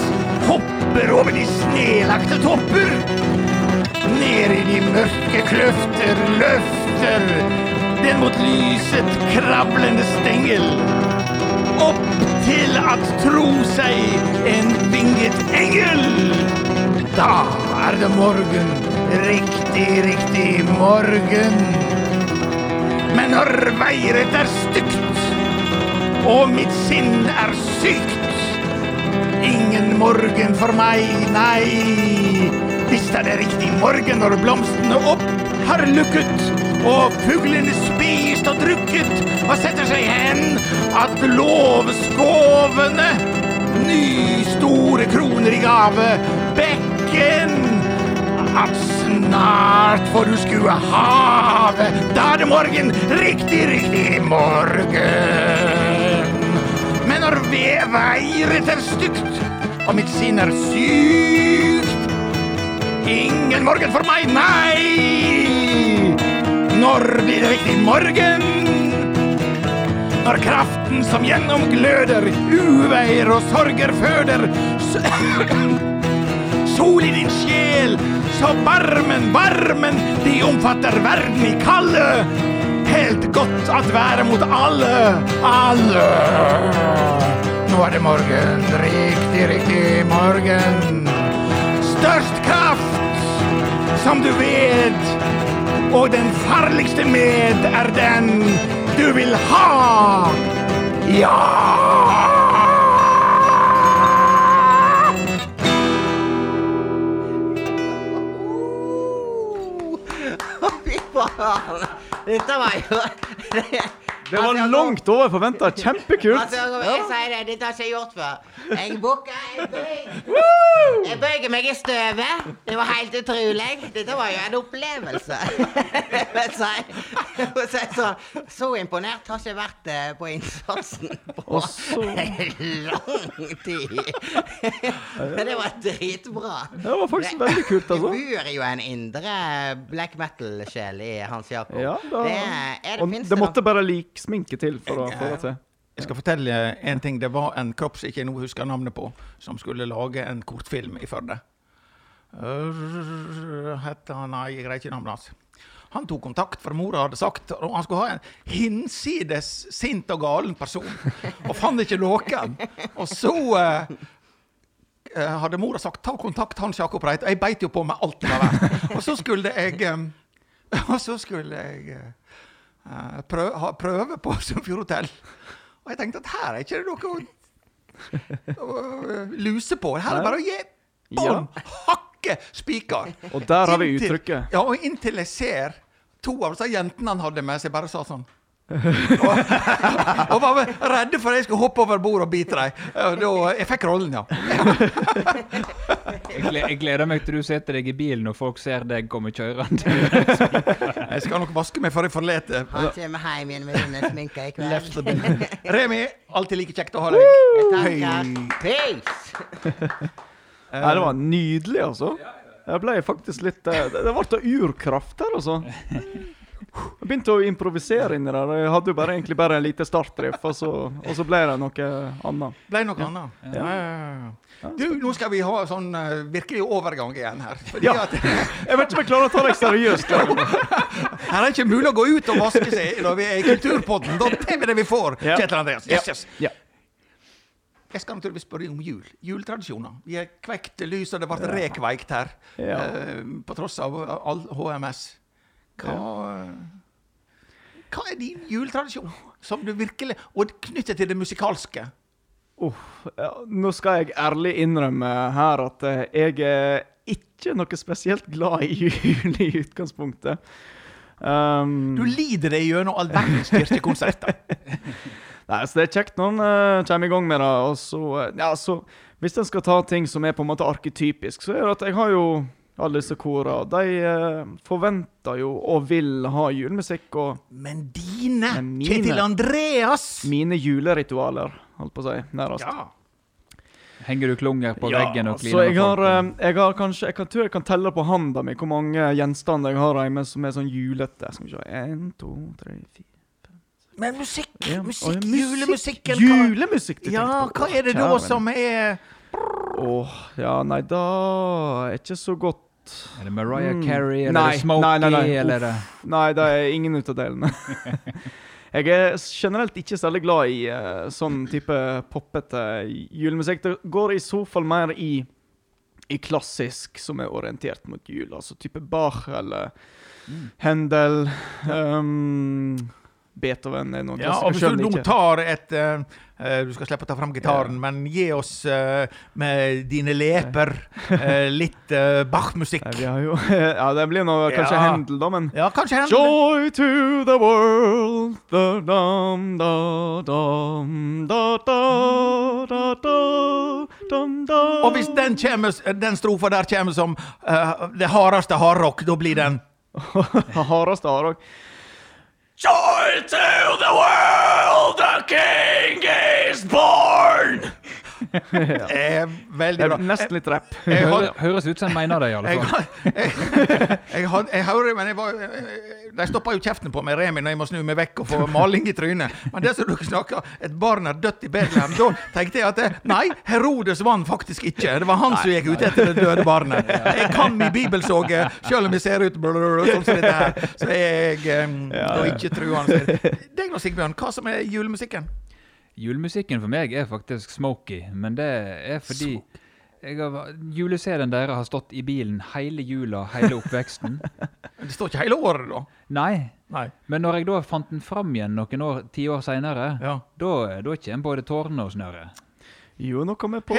hopper over de snelagte topper? Ned i de mørke kløfter løfter den mot lyset krablende stengel. Opp til at tro seg en vinget engel. Da er det morgen, riktig, riktig morgen. Men når veiret er stygt, og mitt sinn er sykt, ingen morgen for meg, nei. Visst er det riktig morgen når blomstene opp har lukket, og fuglene spist og drukket og setter seg hen, at lovskovene ny store kroner i gave, bekken at snart får du skue havet. Da er det morgen, riktig, riktig morgen. Men når veiret er stygt, og mitt sinn er sykt Ingen morgen for meg, nei! Når blir det riktig morgen? Når kraften som gjennomgløder, uveier og sorger føder (coughs) Sol i din sjel, så varmen, varmen, de omfatter verden i kalde. Helt godt at være mot alle, alle. Nå er det morgen, riktig, riktig morgen. Størst kraft, som du vet, og den farligste med er den du vil ha. Ja! Dette var jo Det var langt over forventa. Kjempekult. Altså, jeg sier det, dette har ikke jeg gjort før. Jeg bukka, jeg bøy. Jeg bøyer meg i støvet. Det var helt utrolig. Dette var jo en opplevelse. (laughs) Så, så, så, så imponert har ikke vært eh, på innsatsen på lang tid. Men det var dritbra. Det var faktisk veldig kult, Det altså. bor jo en indre black metal-sjel i Hans Jakob. Ja, da, det, er det, det det måtte bare bare liksminke til for å få det til. Jeg skal fortelle en ting. Det var en kropp som ikke jeg nå husker navnet på, som skulle lage en kortfilm i Førde. Hette han Nei, jeg greier ikke navnet hans. Han tok kontakt, for mora hadde sagt og han skulle ha en hinsides sint og galen person. Og fant ikke noen. Og så eh, eh, hadde mora sagt 'ta kontakt Hans Jakob Reit'. Jeg beit jo på meg alt det var verdt. Og så skulle jeg eh, (laughs) Og så skulle jeg eh, prøve, ha prøve på (laughs) Sunnfjord hotell. Og jeg tenkte at her er ikke det noe å, eh, luse på. Her er det bare å gi bånn, hakke spiker. Og der har vi Inntil- uttrykket. Ja, og inntil jeg ser to av disse jentene han hadde med seg, bare sa sånn. (laughs) og, (laughs) og var redde for at jeg skulle hoppe over bordet og bite dem. Jeg fikk rollen, ja. Jeg, gleder meg til du setter deg i bilen og folk ser deg komme kjørende. (laughs) Jeg skal nok vaske meg før jeg forlater. Han kommer hjem igjen med denne sminka i kveld. Remi, alltid like kjekt å ha deg. Takker. Peace! Nei, det var nydelig, altså. Jeg ble faktisk litt eh, Det ble urkraft her, altså. Jeg begynte å improvisere inni der. Jeg hadde jo bare, egentlig bare en lite startdrift, og så, og så ble det noe annet. Ble noe annet. Ja. Ja, ja, ja. Du, nå skal vi ha sånn uh, virkelig overgang igjen her. Ja. at (laughs) Jeg vet ikke om jeg klarer å ta deg seriøst. (laughs) Her er det ikke mulig å gå ut og vaske seg når vi er i Kulturpodden. Da tar vi det vi får. Ja. Kjetil Andreas. Yes, yes. Ja. Jeg skal naturligvis spørre om jul. Juletradisjoner. Vi har kvekt lys, og det ble rekveikt her. Ja. Uh, på tross av all HMS. Hva, hva er din juletradisjon? Som du virkelig Og knyttet til det musikalske. Uff, ja, nå skal jeg ærlig innrømme her at eh, jeg er ikke noe spesielt glad i (laughs) jul i utgangspunktet. Um, Du lider deg gjennom all verdens kirkekonserter. (laughs) Nei, så det er kjekt når en uh, kommer i gang med det. Og så, eh, ja, så Hvis en skal ta ting som er på en måte arketypisk, så er det at jeg har jo alle disse korene. De uh, forventer jo og vil ha julemusikk og Men dine, Men mine- Kjetil Andreas! mine juleritualer, holdt på å si. Nærmest. Ja. Henger du klunger på veggen og så kliner jeg har, eh, jeg har kanskje Jeg kan, tror jeg kan telle på handa mi hvor mange gjenstander jeg har hjemme som er sånn julete. Skal vi se Én, to, tre, fire Men musikk! Ja. musikk, ja, Julemusikken! Julemusikk, du Ja, på. hva er det da som er Åh, ja, nei, da er ikke så godt Er det Mariah Mm. Carey, eller Nei, Smokey, nei, nei, nei. eller er Nei, det er ingen ut av delene. (laughs) Jeg er generelt ikke særlig glad i uh, sånn type poppete julemusikk. Det går i så fall mer i, i klassisk som er orientert mot jul. Altså type Bach eller Mm. Händel um, Beethoven er noe Ja, og hvis du nå tar et eh, Du skal slippe å ta fram gitaren, men gi oss eh, med dine leper (laughs) eh, litt Bach-musikk. (laughs) Ja, det blir nå kanskje Ja. Handel, da, men Ja, kanskje Handel. Joy to the world, da dam da dam da da da da dam da Og hvis den, kommer, den strofa der kommer som uh, det hardeste hardrock, da blir den (laughs) Hardeste har òg. Joy to the world, the king is born! (laughs) er veldig bra. Nesten litt rapp. Høres, ut som en mener det, i alle fall. jeg, (laughs) had- jeg hører, men jeg var, De stoppa jo kjeften på meg, Remi, når jeg må snu meg vekk og få maling i trynet. Men det som dere snakker, et barn er dødt i Betlehem, da tenkte jeg at det, nei, Herodes vant faktisk ikke. Det var han som gikk ut etter det døde barnet. Jeg kan min bibelsåge, selv om jeg ser ut blablabla, sånn som dette her. Så jeg um, da ikke truende. Deg nå, Sigbjørn, hva som er julemusikken? Julemusikken for meg er faktisk smoky, men det er fordi har, Jule-CD-en deres har stått i bilen hele jula, hele oppveksten. (laughs) Det står ikke hele året, da. Nei, Nei. men når jeg da fant den fram igjen noen år, ti år seinere, Ja. da, da kommer både tårene og snøret. Jo, nå kommer jeg på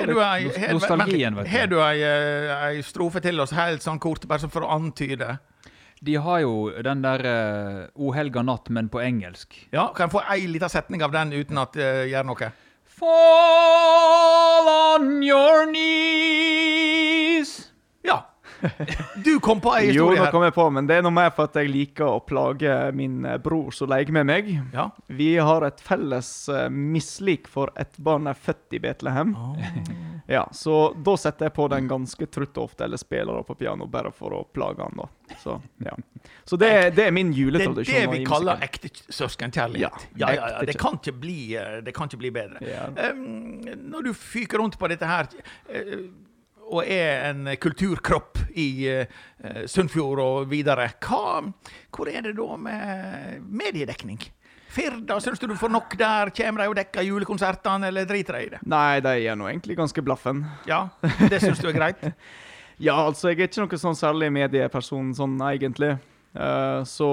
nostalgien, vet du. Har du ei, eh, ei strofe til oss helt sånn kort, bare sånn for å antyde? De har jo den der uh, O helga natt, men på engelsk. Ja, Kan jeg få ei lita setning av den uten at det gjør noe? Fall on your knees. Ja. Du kom på ei Jo, nå kom jeg på, men det er noe mer for at jeg liker å plage min eh, bror som leker med meg. Ja. Vi har et felles eh, mislik for et barn er født i Betlehem. (laughs) Ja, Så da setter jeg på den ganske trutt ofte, eller spiller på piano, bare for å plage han. da. Så, ja. så det, er- det er min Det er det vi kaller ekte søskenkjærlighet. Ja, Ja, ja, ja, Det kan ikke bli, eh, det kan ikke bli bedre. Um, når du fyker rundt på dette her eh, og er en kulturkropp i eh, Sunnfjord og videre, hva, hvor er det da med mediedekning? Firda, syns du du får nok der? Kommer de og dekker julekonsertene, eller driter de i det? Nei, de er nå egentlig ganske blaffen. Ja, det syns du er greit? (laughs) Ja, altså, jeg er ikke noen sånn særlig medieperson sånn egentlig. Uh, så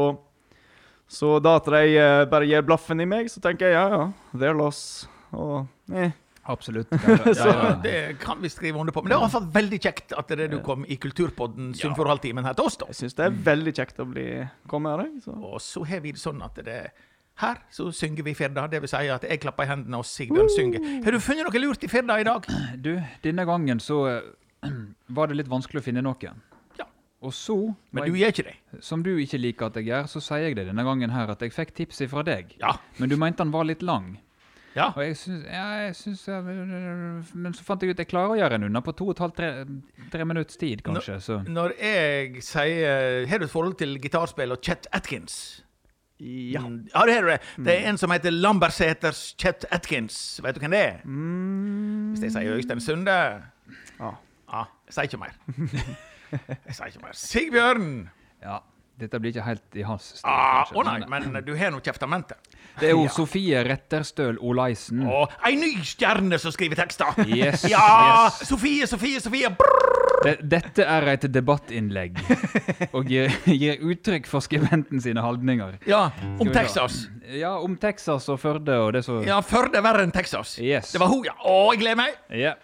så da at de uh, bare gir blaffen i meg, så tenker jeg ja, ja, they're loss. Og eh. Absolutt. (laughs) Så det kan vi skrive under på. Men det var i hvert fall veldig kjekt at det er du kom i Kulturpodden Sunnfjordhalvtimen her til oss, da. Jeg syns det er veldig kjekt å bli komme her. Så. Og så har vi det sånn at det her så synger vi Firda. Det vil si at jeg klapper i hendene og Sigbjørn synger. Har du funnet noe lurt i Firda i dag? Du, denne gangen så eh, var det litt vanskelig å finne noe. Ja. Og så, Men du gjør ikke det? som du ikke liker at jeg gjør, så sier jeg det denne gangen her at jeg fikk tipset fra deg. Ja. Men du mente han var litt lang. Ja. Og jeg syns, ja, jeg syns Men så fant jeg ut jeg klarer å gjøre en unna på to og et halvt, tre, tre minutts tid, kanskje. Så Når jeg sier Har du et forhold til gitarspill og Chet Atkins? Ja. Mm, ja, det har du det. Det er en som heter Lambertseters Chet Atkins. Vet du hvem det er? Hvis jeg sier Øystein Sunde Ja. Ja, jeg sier ikke mer. (laughs) Jeg sier ikke mer. Sigbjørn! ja, dette blir ikke helt i hans stil. Ah, Å nei, men, du har nå kjeftamentet. (laughs) Det er jo Sofie Retterstøl Olaisen. Og ei ny stjerne som skriver tekster! Yes, Ja! yes. Sofie, Sofie, Sofie! Brrr. Det, dette er et debattinnlegg og gir, gir uttrykk for skribenten sine holdninger. Ja, om. Texas. Ja, om Texas og Førde og det som Ja, Førde er verre enn Texas. Yes. Det var hun, ja. Å, jeg gleder meg! Ja.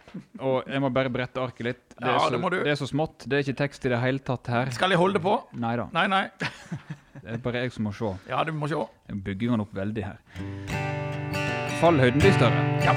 Og jeg må bare brette arket litt. Det er, Ja, så, det må du. det er så smått. Det er ikke tekst i det hele tatt her. Skal jeg holde på? Nei da. Nei, nei. (laughs) Det er bare jeg som må se. Ja, du må se. Jeg bygger den opp veldig her. Fallhøyden blir større. Ja.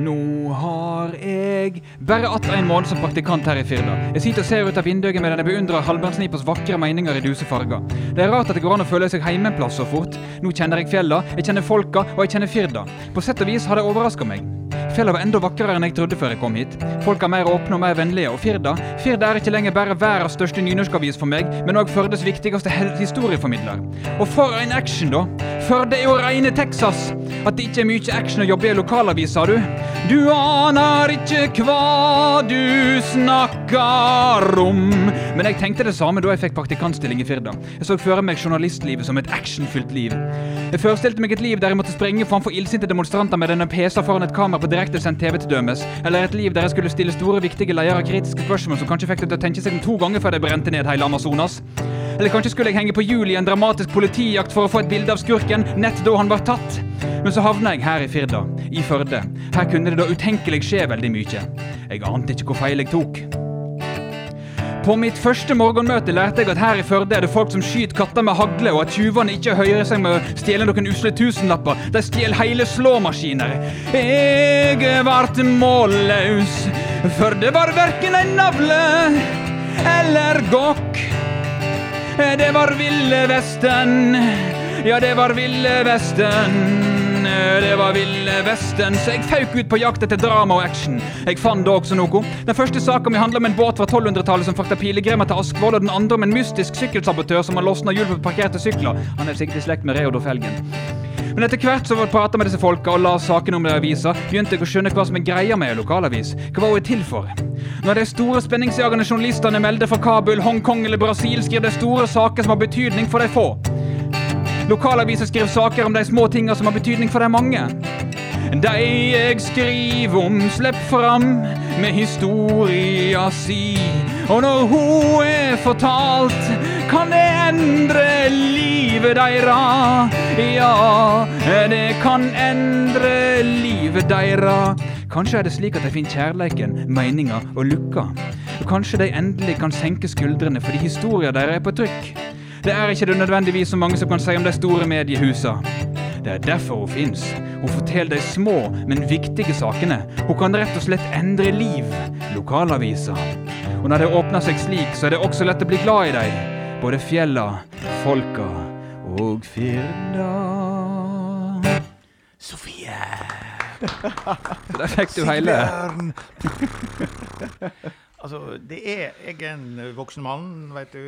Nå har jeg bare att en måned som praktikant her i Firda. Jeg sitter og ser ut av vinduet medan jeg beundrer Hallbjørnsnipers vakre meninger i duse farger. Det er rart at det går an å føle seg hjemme en plass så fort. Nå kjenner jeg fjella, jeg kjenner folka, og jeg kjenner Firda. På sett og vis har det overraska meg. Fjella var enda vakrere enn jeg trodde før jeg kom hit. Folk er mer åpne og mer vennlige, og Firda Firda er ikke lenger bare verdens største nynorskavis for meg, men òg Førdes viktigste historieformidler. Og for en action, da! Førde er jo reine Texas. At det ikke er mye action å jobbe i lokalavis, sa du. Du aner ikke hva du snakker om. Men jeg tenkte det samme da jeg fikk praktikantstilling i Firda. Jeg så for meg journalistlivet som et actionfylt liv. Jeg forestilte meg et liv der jeg måtte sprenge framfor illsinte demonstranter med denne PC foran et kamera på direktesendt TV til dømes. Eller et liv der jeg skulle stille store, viktige ledere kritiske spørsmål som kanskje fikk deg til å tenke seg om to ganger før de brente ned hele Amazonas. Eller kanskje skulle jeg henge på hjul i en dramatisk politijakt for å få et bilde av skurken nett da han var tatt. Men så havna jeg her i Firda, i Førde. Her kunne det da utenkelig skje veldig mye. Jeg ante ikke hvor feil jeg tok. På mitt første morgenmøte lærte jeg at her i Førde er det folk som skyter katter med hagle, og at tyvene ikke hører seg med å stjele noen usle tusenlapper. De stjeler hele slåmaskiner. Jeg vart målløs, for det var verken en navle eller gokk. Det var Ville Vesten. Ja, det var Ville Vesten. Det var Ville Vesten, så jeg fauk ut på jakt etter drama og action. Jeg fant da også noe. Den første saka mi handla om en båt fra 1200-tallet som frakta pilegrimer til Askvoll, og den andre om en mystisk sykkelsabotør som har losna hjul på parkerte sykler. Han er sikkert i slekt med Reodor Felgen. Men etter hvert som jeg prata med disse folka og la sakene om det i avisa, begynte jeg å skjønne hva som er greia med lokalavis. Hva var hun til for? Når de store spenningsjagende journalistene melder fra Kabul, Hongkong eller Brasil, skriver de store saker som har betydning for de få. Lokalaviser skriver saker om de små tinga som har betydning for de mange. De jeg skriver om, slipp fram med historia si. Og når hun er fortalt, kan det endre livet deira. Ja, det kan endre livet deira. Kanskje er det slik at de finner kjærleiken, meninga og lukka. Kanskje de endelig kan senke skuldrene fordi historia deres er på trykk. Det er ikke det nødvendigvis så mange som kan si om de store mediehusa. Det er derfor hun fins. Hun forteller de små, men viktige sakene. Hun kan rett og slett endre liv. Lokalavisa. Og når de åpner seg slik, så er det også lett å bli glad i dem. Både fjella, folka og Firda. Sofie! Så (laughs) der fikk du hele. (laughs) Altså, det er Jeg er en voksen mann, vet du.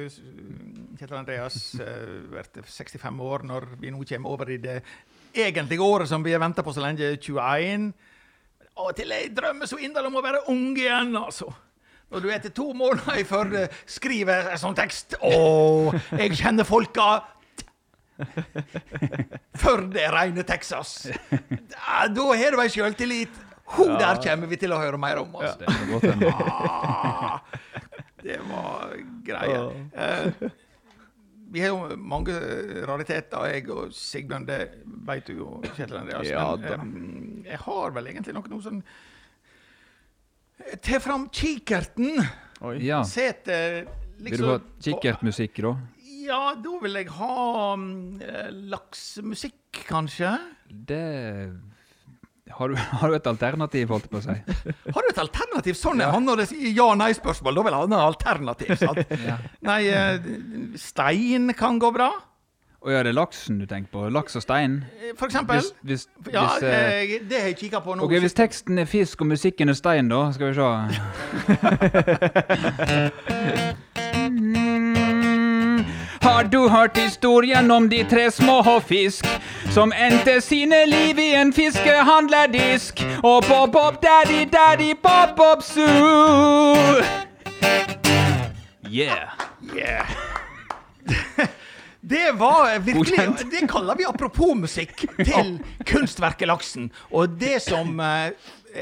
Kjetil Andreas blir 65 år når vi nå kommer over i det egentlige året som vi har venta på så lenge, 21. Av og til jeg drømmer så inderlig om å være ung igjen, altså. Når du etter to måneder i Førde skriver en sånn tekst Å, jeg kjenner folka. Førde er reine Texas. Da har du ei sjøltillit. Ho, der kommer vi til å høre mer om. Altså. Det er godt hende. Ah, det var greia. Eh, vi har jo mange rariteter, jeg og Sigbjørn. Det vet du jo, Kjetil Andreas. Ja Men eh, jeg har vel egentlig noe, noe sånn Ta fram kikkerten. Ja. Sete liksom Vil du ha kikkertmusikk, da? Ja, da vil jeg ha um, eh, laksemusikk, kanskje. Det har du, (laughs) har du et alternativ, holdt jeg på å si? (laughs) Har du et alternativ? Sånn er han når det sier ja-nei-spørsmål. Da vil han ha alternativ. sant? (laughs) Ja. Nei, eh, stein kan gå bra. Å ja, det er laksen du tenker på? Laks og stein? For eksempel. Hvis, hvis, ja, hvis, eh, det har jeg kikka på nå. Ok, Hvis teksten er fisk og musikken er stein, da? Skal vi se. (laughs) Har du hørt historien om de tre små fisk som endte sine liv i en fiskehandlerdisk? Og bob-bob daddy daddy bob-bob zoo. Yeah. Yeah. (laughs) Det var virkelig Det kaller vi apropos-musikk til kunstverket Laksen. Og det som eh,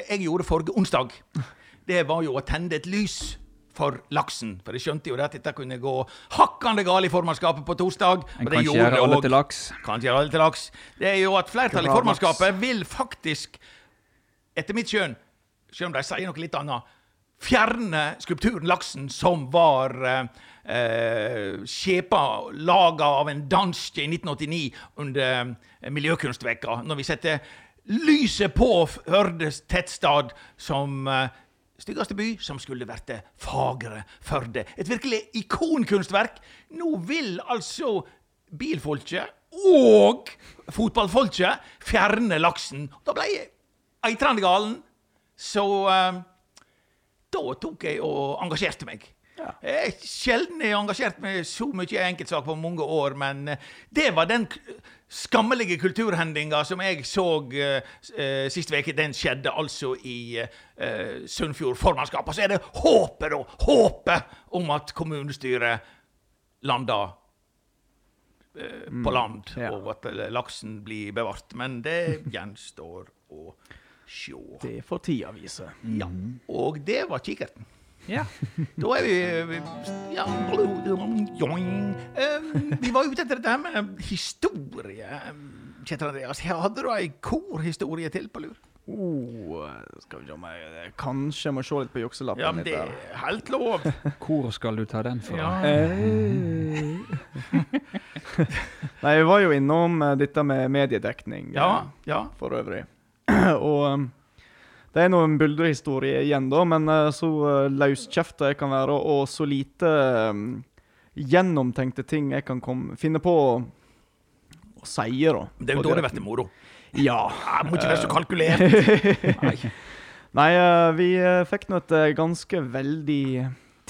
jeg gjorde forrige onsdag, det var jo å tenne et lys for laksen. For jeg skjønte jo at dette kunne gå hakkande galt i formannskapet på torsdag. En det kan ikke gjorde gjøre det alle til laks. Kan ikke gjøre alle til laks. Det er jo at flertallet i formannskapet vil faktisk, etter mitt skjønn, selv om de sier noe litt annet, fjerne skulpturen Laksen, som var eh, eh, skjepa, laga av en dansk i 1989 under eh, Miljøkunstveka, når vi setter lyset på Førdes tettstad som eh, styggeste by, som skulle vært fagre Førde. Et virkelig ikonkunstverk. Nå vil altså bilfolket og fotballfolket fjerne laksen. Da ble jeg eitrende galen. Så eh, da tok jeg og engasjerte meg. Jeg er sjelden jeg har engasjert meg så mye i enkeltsak på mange år, men eh, det var den skammelige kulturhendinga som jeg så uh, eh, sist uke. Den skjedde altså i uh, Sunnfjord formannskap. Og så er det håpet, da! Håpet om at kommunestyret landa mm, på land, ja. og at laksen blir bevart. Men det gjenstår å sjå. Det får tida vise. Ja. Og det var kikkerten. Ja. Da er vi vi- ja, joing. Eh, Vi var ute etter dette med historie. Kjetil Andreas, hadde du ei korhistorie til på lur? Oh, skal vi se om jeg kanskje må se litt på jukselappen. Ja, men det er helt lov. Hvor skal du ta den fra? Ja. (laughs) Nei, vi var jo innom eh, dette med mediedekning Ja, eh, ja. for øvrig. (clears throat) og um, det er nå en buldrehistorie igjen, da, men eh, så uh, løskjefta jeg kan være, og så lite um, gjennomtenkte ting jeg kan kom, finne på å, si, da. Det er jo da det blir moro. Ja. Jeg må ikke være så kalkulert. (laughs) Nei, eh, vi eh, fikk nå et eh, ganske veldig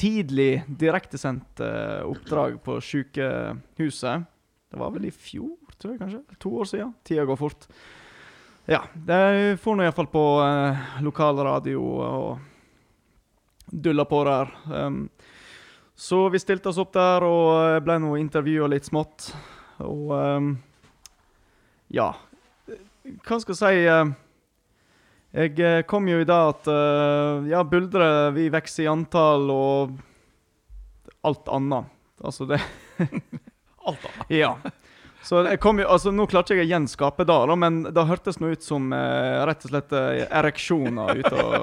tidlig direktesendt eh, oppdrag på sykehuset. Det var vel i fjor, tror jeg kanskje? To år siden. Tida går fort. Ja, det får nå iallfall på eh, lokalradio og dulla på der. Um, så vi stilte oss opp der og eh, ble nå intervjua litt smått. Og um, ja Hva skal jeg si? eh, jeg eh, kom jo i dag at uh, ja, buldre vi vokser i antall og alt annet. Altså det (laughs) Alt annet. Ja. Så jeg kom jo, altså Nå klarte jeg å gjenskape det, da, men det hørtes nå ut som eh, rett og slett eh, ereksjoner ute og,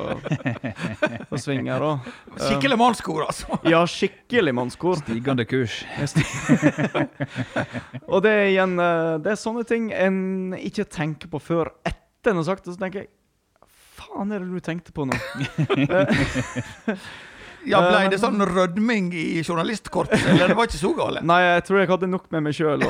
(laughs) og svinger. da. Skikkelig mannskor, altså. Ja, skikkelig mannskor. Stigende kurs. (laughs) Og det er igjen eh, Det er sånne ting en ikke tenker på før etter en har sagt det. Så tenker jeg Faen er det du tenkte på nå? (laughs) Ja, Ble det sånn rødming i journalistkorpset, eller det var ikke så gale? Nei, jeg tror jeg hadde nok med meg sjøl.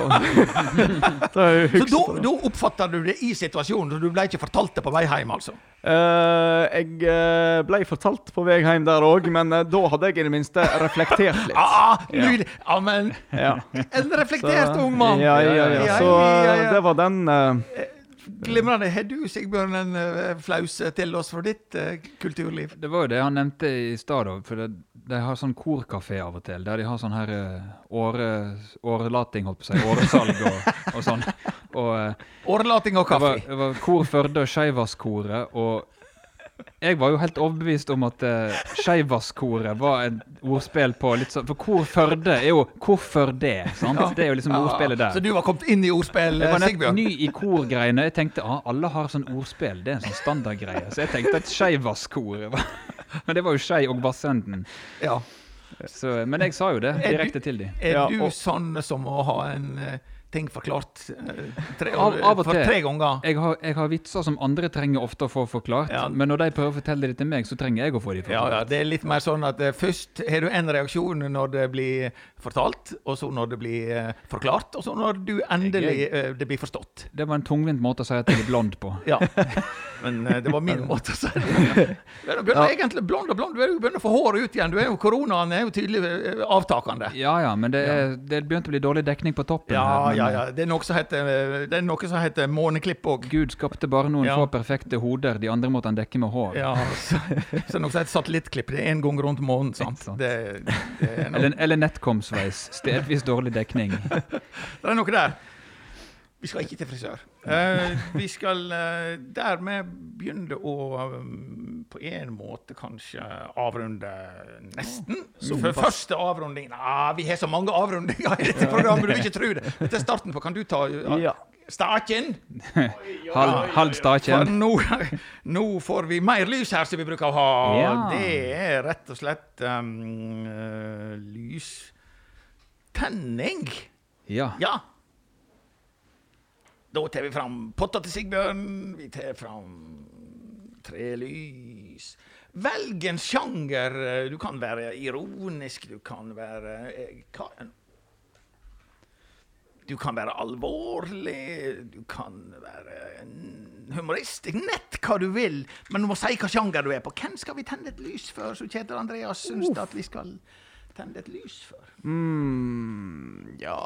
(laughs) Så da, oppfatta du det i situasjonen, så du ble ikke fortalt det på vei hjem, altså? Uh, jeg eh, ble fortalt på vei hjem der òg, men eh, da hadde jeg i det minste reflektert litt. Ah, nydelig! Ja, men Ja. En reflektert ung mann. Ja, ja, ja. Så eh, det var den eh, Glimrende. Har du, Sigbjørn, en eh, flause til oss fra ditt eh, kulturliv? Det var jo det han nevnte i stad, for det, de har sånn korkafé av og til, der de har sånn her eh, åre, årelating, holdt på å si, åresalg og, og sånn. Og eh, Årelating og det var, kaffe. det var Kor Førde og Skeivasskoret, og jeg var jo helt overbevist om at uh, Skeivasskoret var et ordspill på litt sånn For Kor Førde er jo Hvorfor det? sant? Det er jo liksom ordspillet der. Så du var kommet inn i ordspill, Jeg eh, var nett Sigbjørn? ny i korgreiene. Jeg tenkte ah, alle har sånn ordspill. Det er en sånn standardgreie. Så jeg tenkte at Skeivasskoret var (laughs) Men det var jo Skei og Vassenden. Ja. Så, men jeg sa jo det Er du- direkte til dem. Er Ja, du og- sånn som å ha en eh, ting forklart eh, tre, Av- av og for til. tre ganger? Jeg har, jeg har vitser som andre trenger ofte å få forklart, Ja. men når de prøver å fortelle det til meg, så trenger jeg å få de forklart. ja, det er litt mer sånn at eh, først har du en reaksjon når det blir fortalt, og så når det blir eh, forklart, og så når du endelig eh, det blir forstått. Det var en tungvint måte å si at jeg er blond på. (laughs) Ja. Men det var min måte å si det på. Du begynner egentlig blond og blond. Du er jo begynner å få håret ut igjen. Du er jo, koronaen er jo tydelig avtakende. Ja ja, men det, er, det begynte å bli dårlig dekning på toppen. Ja, her, men, ja, ja. Det er noe som heter, det noe som heter måneklipp òg. Gud skapte bare noen Ja. få perfekte hoder, de andre måtte han dekke med hår. Ja, så, så noe som heter satellittklipp. Det er én gang rundt månen. sant? Sant. Det, det, noe, Eller, eller nettkomsveis. Stedvis dårlig dekning. (laughs) det er noe der. Vi skal ikke til frisør. Uh, vi skal uh, dermed begynne å um, på en måte kanskje avrunde nesten. Så for første avrunding ah, Vi har så mange avrundinger i dette programmet, du vil ikke tro det. Dette er starten på Kan du ta uh, Ja. starten? (laughs) Halv, halv staken. nå, (laughs) nå får vi mer lys her som vi bruker å ha. Ja. Det er rett og slett um, eh, lystenning. Ja. Ja. Da tar vi fram potta til Sigbjørn. Vi tar fram tre lys. Velg en sjanger. Du kan være ironisk, du kan være hva enn Du kan være alvorlig, du kan være humoristisk. Nett hva du vil, men du må si hva sjanger du er på. Hvem skal vi tenne et lys for, så Kjetil Andreas syns at vi skal tenne et lys for? mm, Ja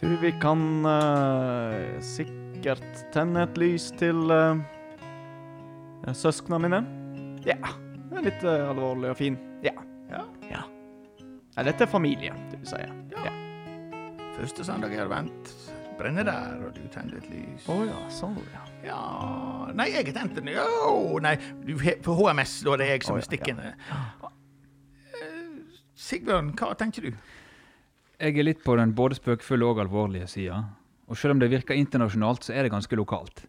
Tror vi kan uh, sikkert tenne et lys til uh, søsknene mine. Ja. Det er litt uh, alvorlig og fin. Ja. Ja. ja. Nei, dette er familie, du vil si. Ja. Første søndag i advent brenner der, og du tenner et lys. Å ja, sånn, ja. Ja Nei, jeg har tent den. Jo, nei, du, for HMS, da er det jeg som er ja, stikkende. Eh, Sigbjørn, hva tenker du? Jeg er litt på den både spøkefulle og alvorlige sida. Og selv om det virker internasjonalt, så er det ganske lokalt.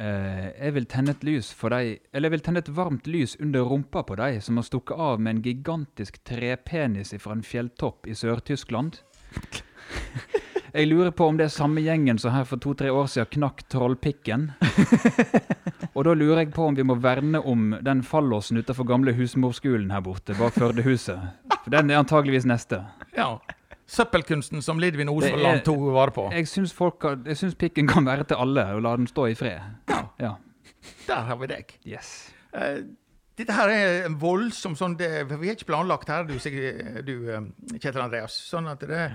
Eh, jeg vil tenne et lys for deg, eller jeg vil tenne et varmt lys under rumpa på deg som har stukket av med en gigantisk trepenis fra en fjelltopp i Sør-Tyskland. (laughs) Jeg lurer på om det er samme gjengen som her for to-tre år siden knakk trollpikken. (laughs) Og da lurer jeg på om vi må verne om den fallåsen utenfor gamle husmorskolen her borte, bak Førdehuset. For den er antageligvis neste. Ja. Søppelkunsten som Lidvin Osvold tok vare på. Jeg syns, folk jeg syns pikken kan være til alle, og la den stå i fred. Ja. Der har vi deg. Yes. Uh, dette her er en voldsom sånn det, Vi har ikke planlagt her, du, Sig- du eh, Kjetil Andreas. Sånn at det,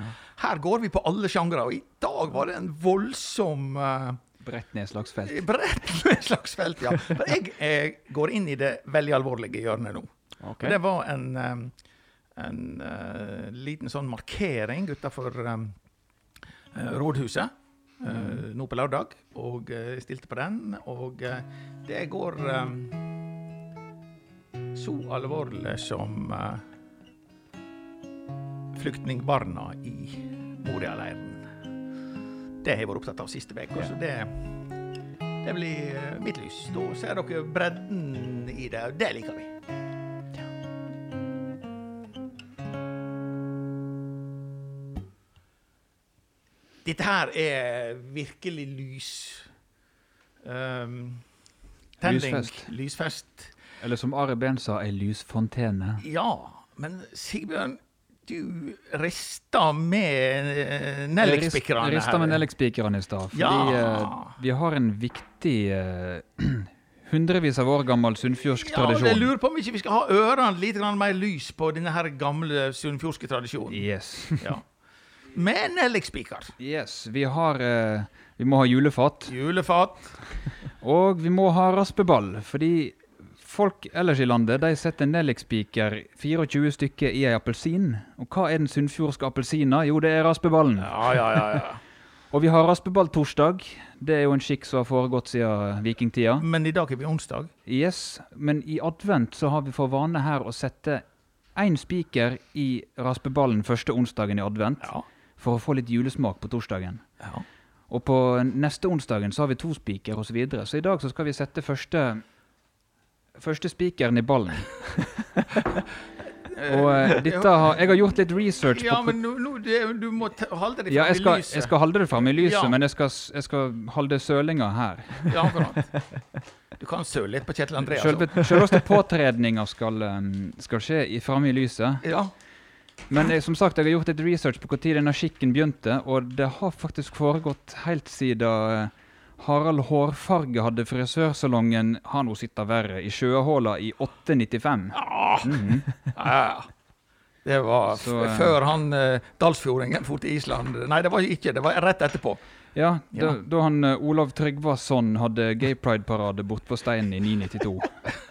Her går vi på alle sjangre, og i dag var det en voldsom uh, Bredt nedslagsfelt. (laughs) Bredt ned slagsfelt, ja. For (laughs) jeg, jeg, går inn i det veldig alvorlige hjørnet nå. Okay. Det var en, um, en uh, liten sånn markering utafor um, uh, rådhuset uh, nå på lørdag. Og uh, stilte på den. Og det går um, så alvorlig som flyktningbarna i Moria-leiren. Det har jeg vært opptatt av siste uke. Så det, det blir mitt lys. Da ser dere bredden i det, og det liker vi. Dette her er virkelig lys. Um, tending. Lysfest. Lysfest. Eller som Ari Behn sa, ei lysfontene. Ja, men Sigbjørn, du rista med eh, her. Jeg rista med nellikspikerne i stad. Fordi Ja. eh, vi har en viktig uh, (clears throat) hundrevis av år gammel sunnfjordsk Ja, og jeg lurer på om ikke vi skal ha ørene litt mer lys på denne her gamle sunnfjordske tradisjonen. Yes. Ja. (laughs) Med nellikspiker. yes. Vi har eh, Vi må ha julefat. Julefat. Og vi må ha raspeball, fordi folk ellers i landet de setter nellikspiker 24 stykker i ei appelsin. Og hva er den sunnfjordske appelsina? Jo, det er raspeballen. Ja, ja, ja. ja. (laughs) Og vi har raspeballtorsdag. Det er jo en skikk som har foregått siden vikingtida. Men i dag er vi onsdag. Yes, men i advent så har vi for vane her å sette én spiker i raspeballen første onsdagen i advent, Ja. For å få litt julesmak på torsdagen. ja. Og på neste onsdagen så har vi to spiker osv. Så, videre. så i dag så skal vi sette første Første spikeren i ballen. (laughs) Og eh, dette har, Jeg har gjort litt research Ja, på men nå, nå, det, du må holde ja, fram ja, i skal, lyset. jeg skal holde det fram i lyset, Ja. men jeg skal, jeg skal holde sølinga her. Ja, akkurat. Du kan søle litt på Kjetil Andreas. Selve, selveste påtredninga skal, um, skal skje i- framme i lyset. Ja. Men jeg, som sagt, jeg har gjort litt research på når denne skikken begynte, og det har faktisk foregått helt siden eh, Harald Hårfarge hadde frisørsalongen Har nå sitta verre i Sjøhåla i 895. Ah, Mhm. ja. Det var Så, eh, før han eh, dalsfjordingen for til Island. Nei, det var ikke. Det var rett etterpå. Ja, da, Ja. da han eh, Olav Tryggvason hadde gay pride-parade borte på Steinen i 992. (laughs)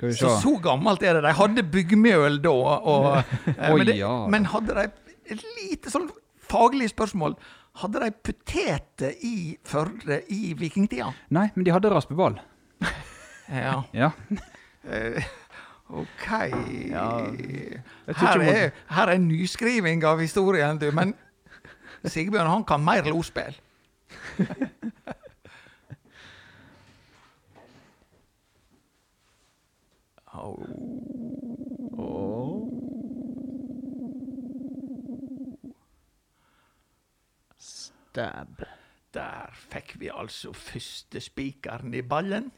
Skal vi se. Så så gammelt er det. De hadde byggmjøl da. Og, (laughs) eh, men, det, ja. men hadde de et lite sånn faglig spørsmål Hadde de poteter i Førde i vikingtida? Nei, men de hadde raspeball. (laughs) Ja. Ja. Eh, OK Ja, her, er, her er nyskriving av historien, du. Men Sigbjørn han kan mer losspill. (laughs) Stab. Der fikk vi altså første spikeren i ballen.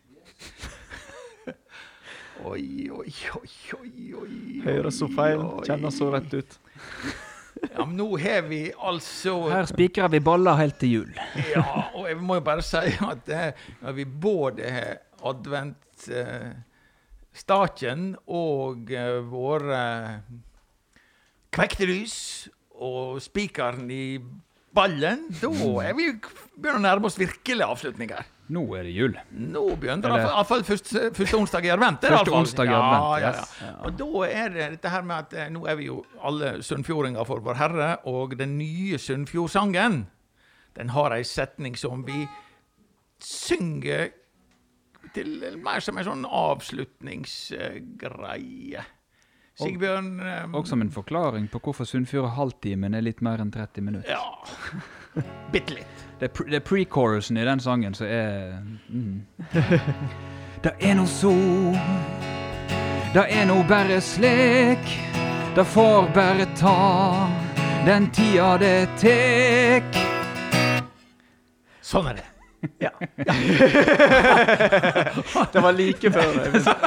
Oi, oi, oi, oi, oi. Høres så feil, kjennes så rett ut. Ja, men nå har vi altså Her spikrer vi baller helt til jul. Ja, og jeg må jo bare si at eh, når vi både har advent eh, staken og eh, våre kvektelys og spikeren i ballen, da er vi begynner å nærme oss virkelig avslutninger. Nå er det jul. Nå begynner det iallfall første, første onsdag i advent. Første onsdag i ja, advent, Ja, yes. ja. Og da er det dette her med at eh, nå er vi jo alle sunnfjordinger for Vår Herre, og den nye Sunnfjordsangen, den har ei setning som vi synger til mer som en sånn avslutningsgreie. Sigbjørn um, Og som en forklaring på hvorfor Sunnfjord halvtimen er litt mer enn 30 minutter. Ja. Bitte litt. Det er, pre pre-chorusen i den sangen som er mm. Det er no så Det er no bare slik Det får bare ta Den tida det tek Sånn er det. Det var like før.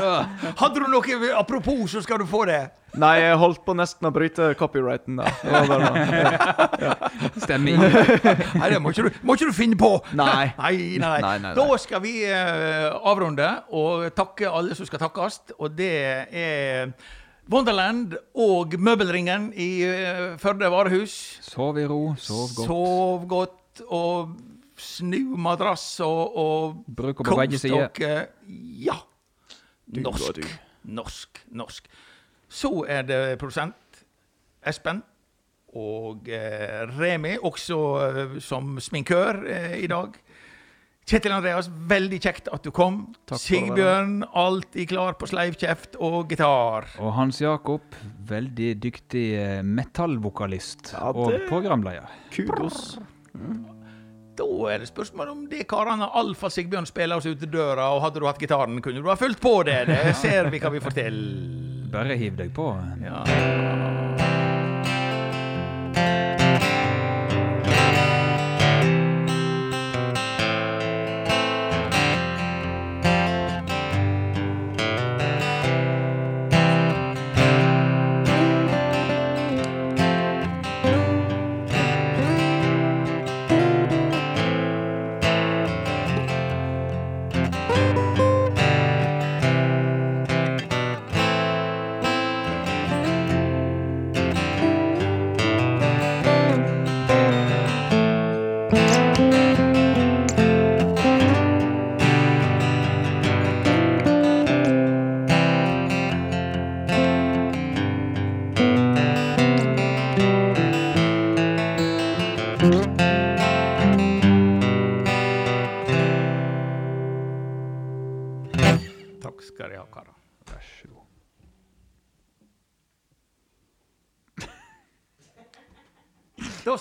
(laughs) Hadde du noe apropos, så skal du få det. Nei, jeg holdt på nesten å bryte copyrighten da. Ja. Stemmer. Nei, det må ikke du, må ikke du finne på. Nei. Nei, nei, nei. Nei, nei, nei. Da skal vi eh, avrunde og takke alle som skal takkes. Og det er Wonderland og Møbelringen i eh, Førde varehus. Sov i ro, sov godt. Sov godt og snu madrass og, og Bruk på begge sider. Ja. Norsk. du. Norsk. Norsk. Så er det produsent Espen og eh, Remi, også eh, som sminkør eh, i dag. Kjetil Andreas, veldig kjekt at du kom. Takk Sigbjørn, alltid klar på sleivkjeft og gitar. Og Hans Jakob, veldig dyktig eh, metallvokalist Ja, og det- programleder. Kudos. Da er det spørsmål om de karene Alfa Sigbjørn spiller oss ut døra, og hadde du hatt gitaren, kunne du ha fulgt på det. Det ser vi hva vi får til. Bare hiv deg på. Ja.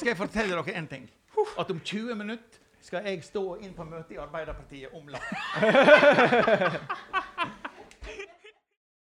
Skal jeg fortelle dere en ting. At om 20 minutter skal jeg stå inn på møte i Arbeiderpartiet om land.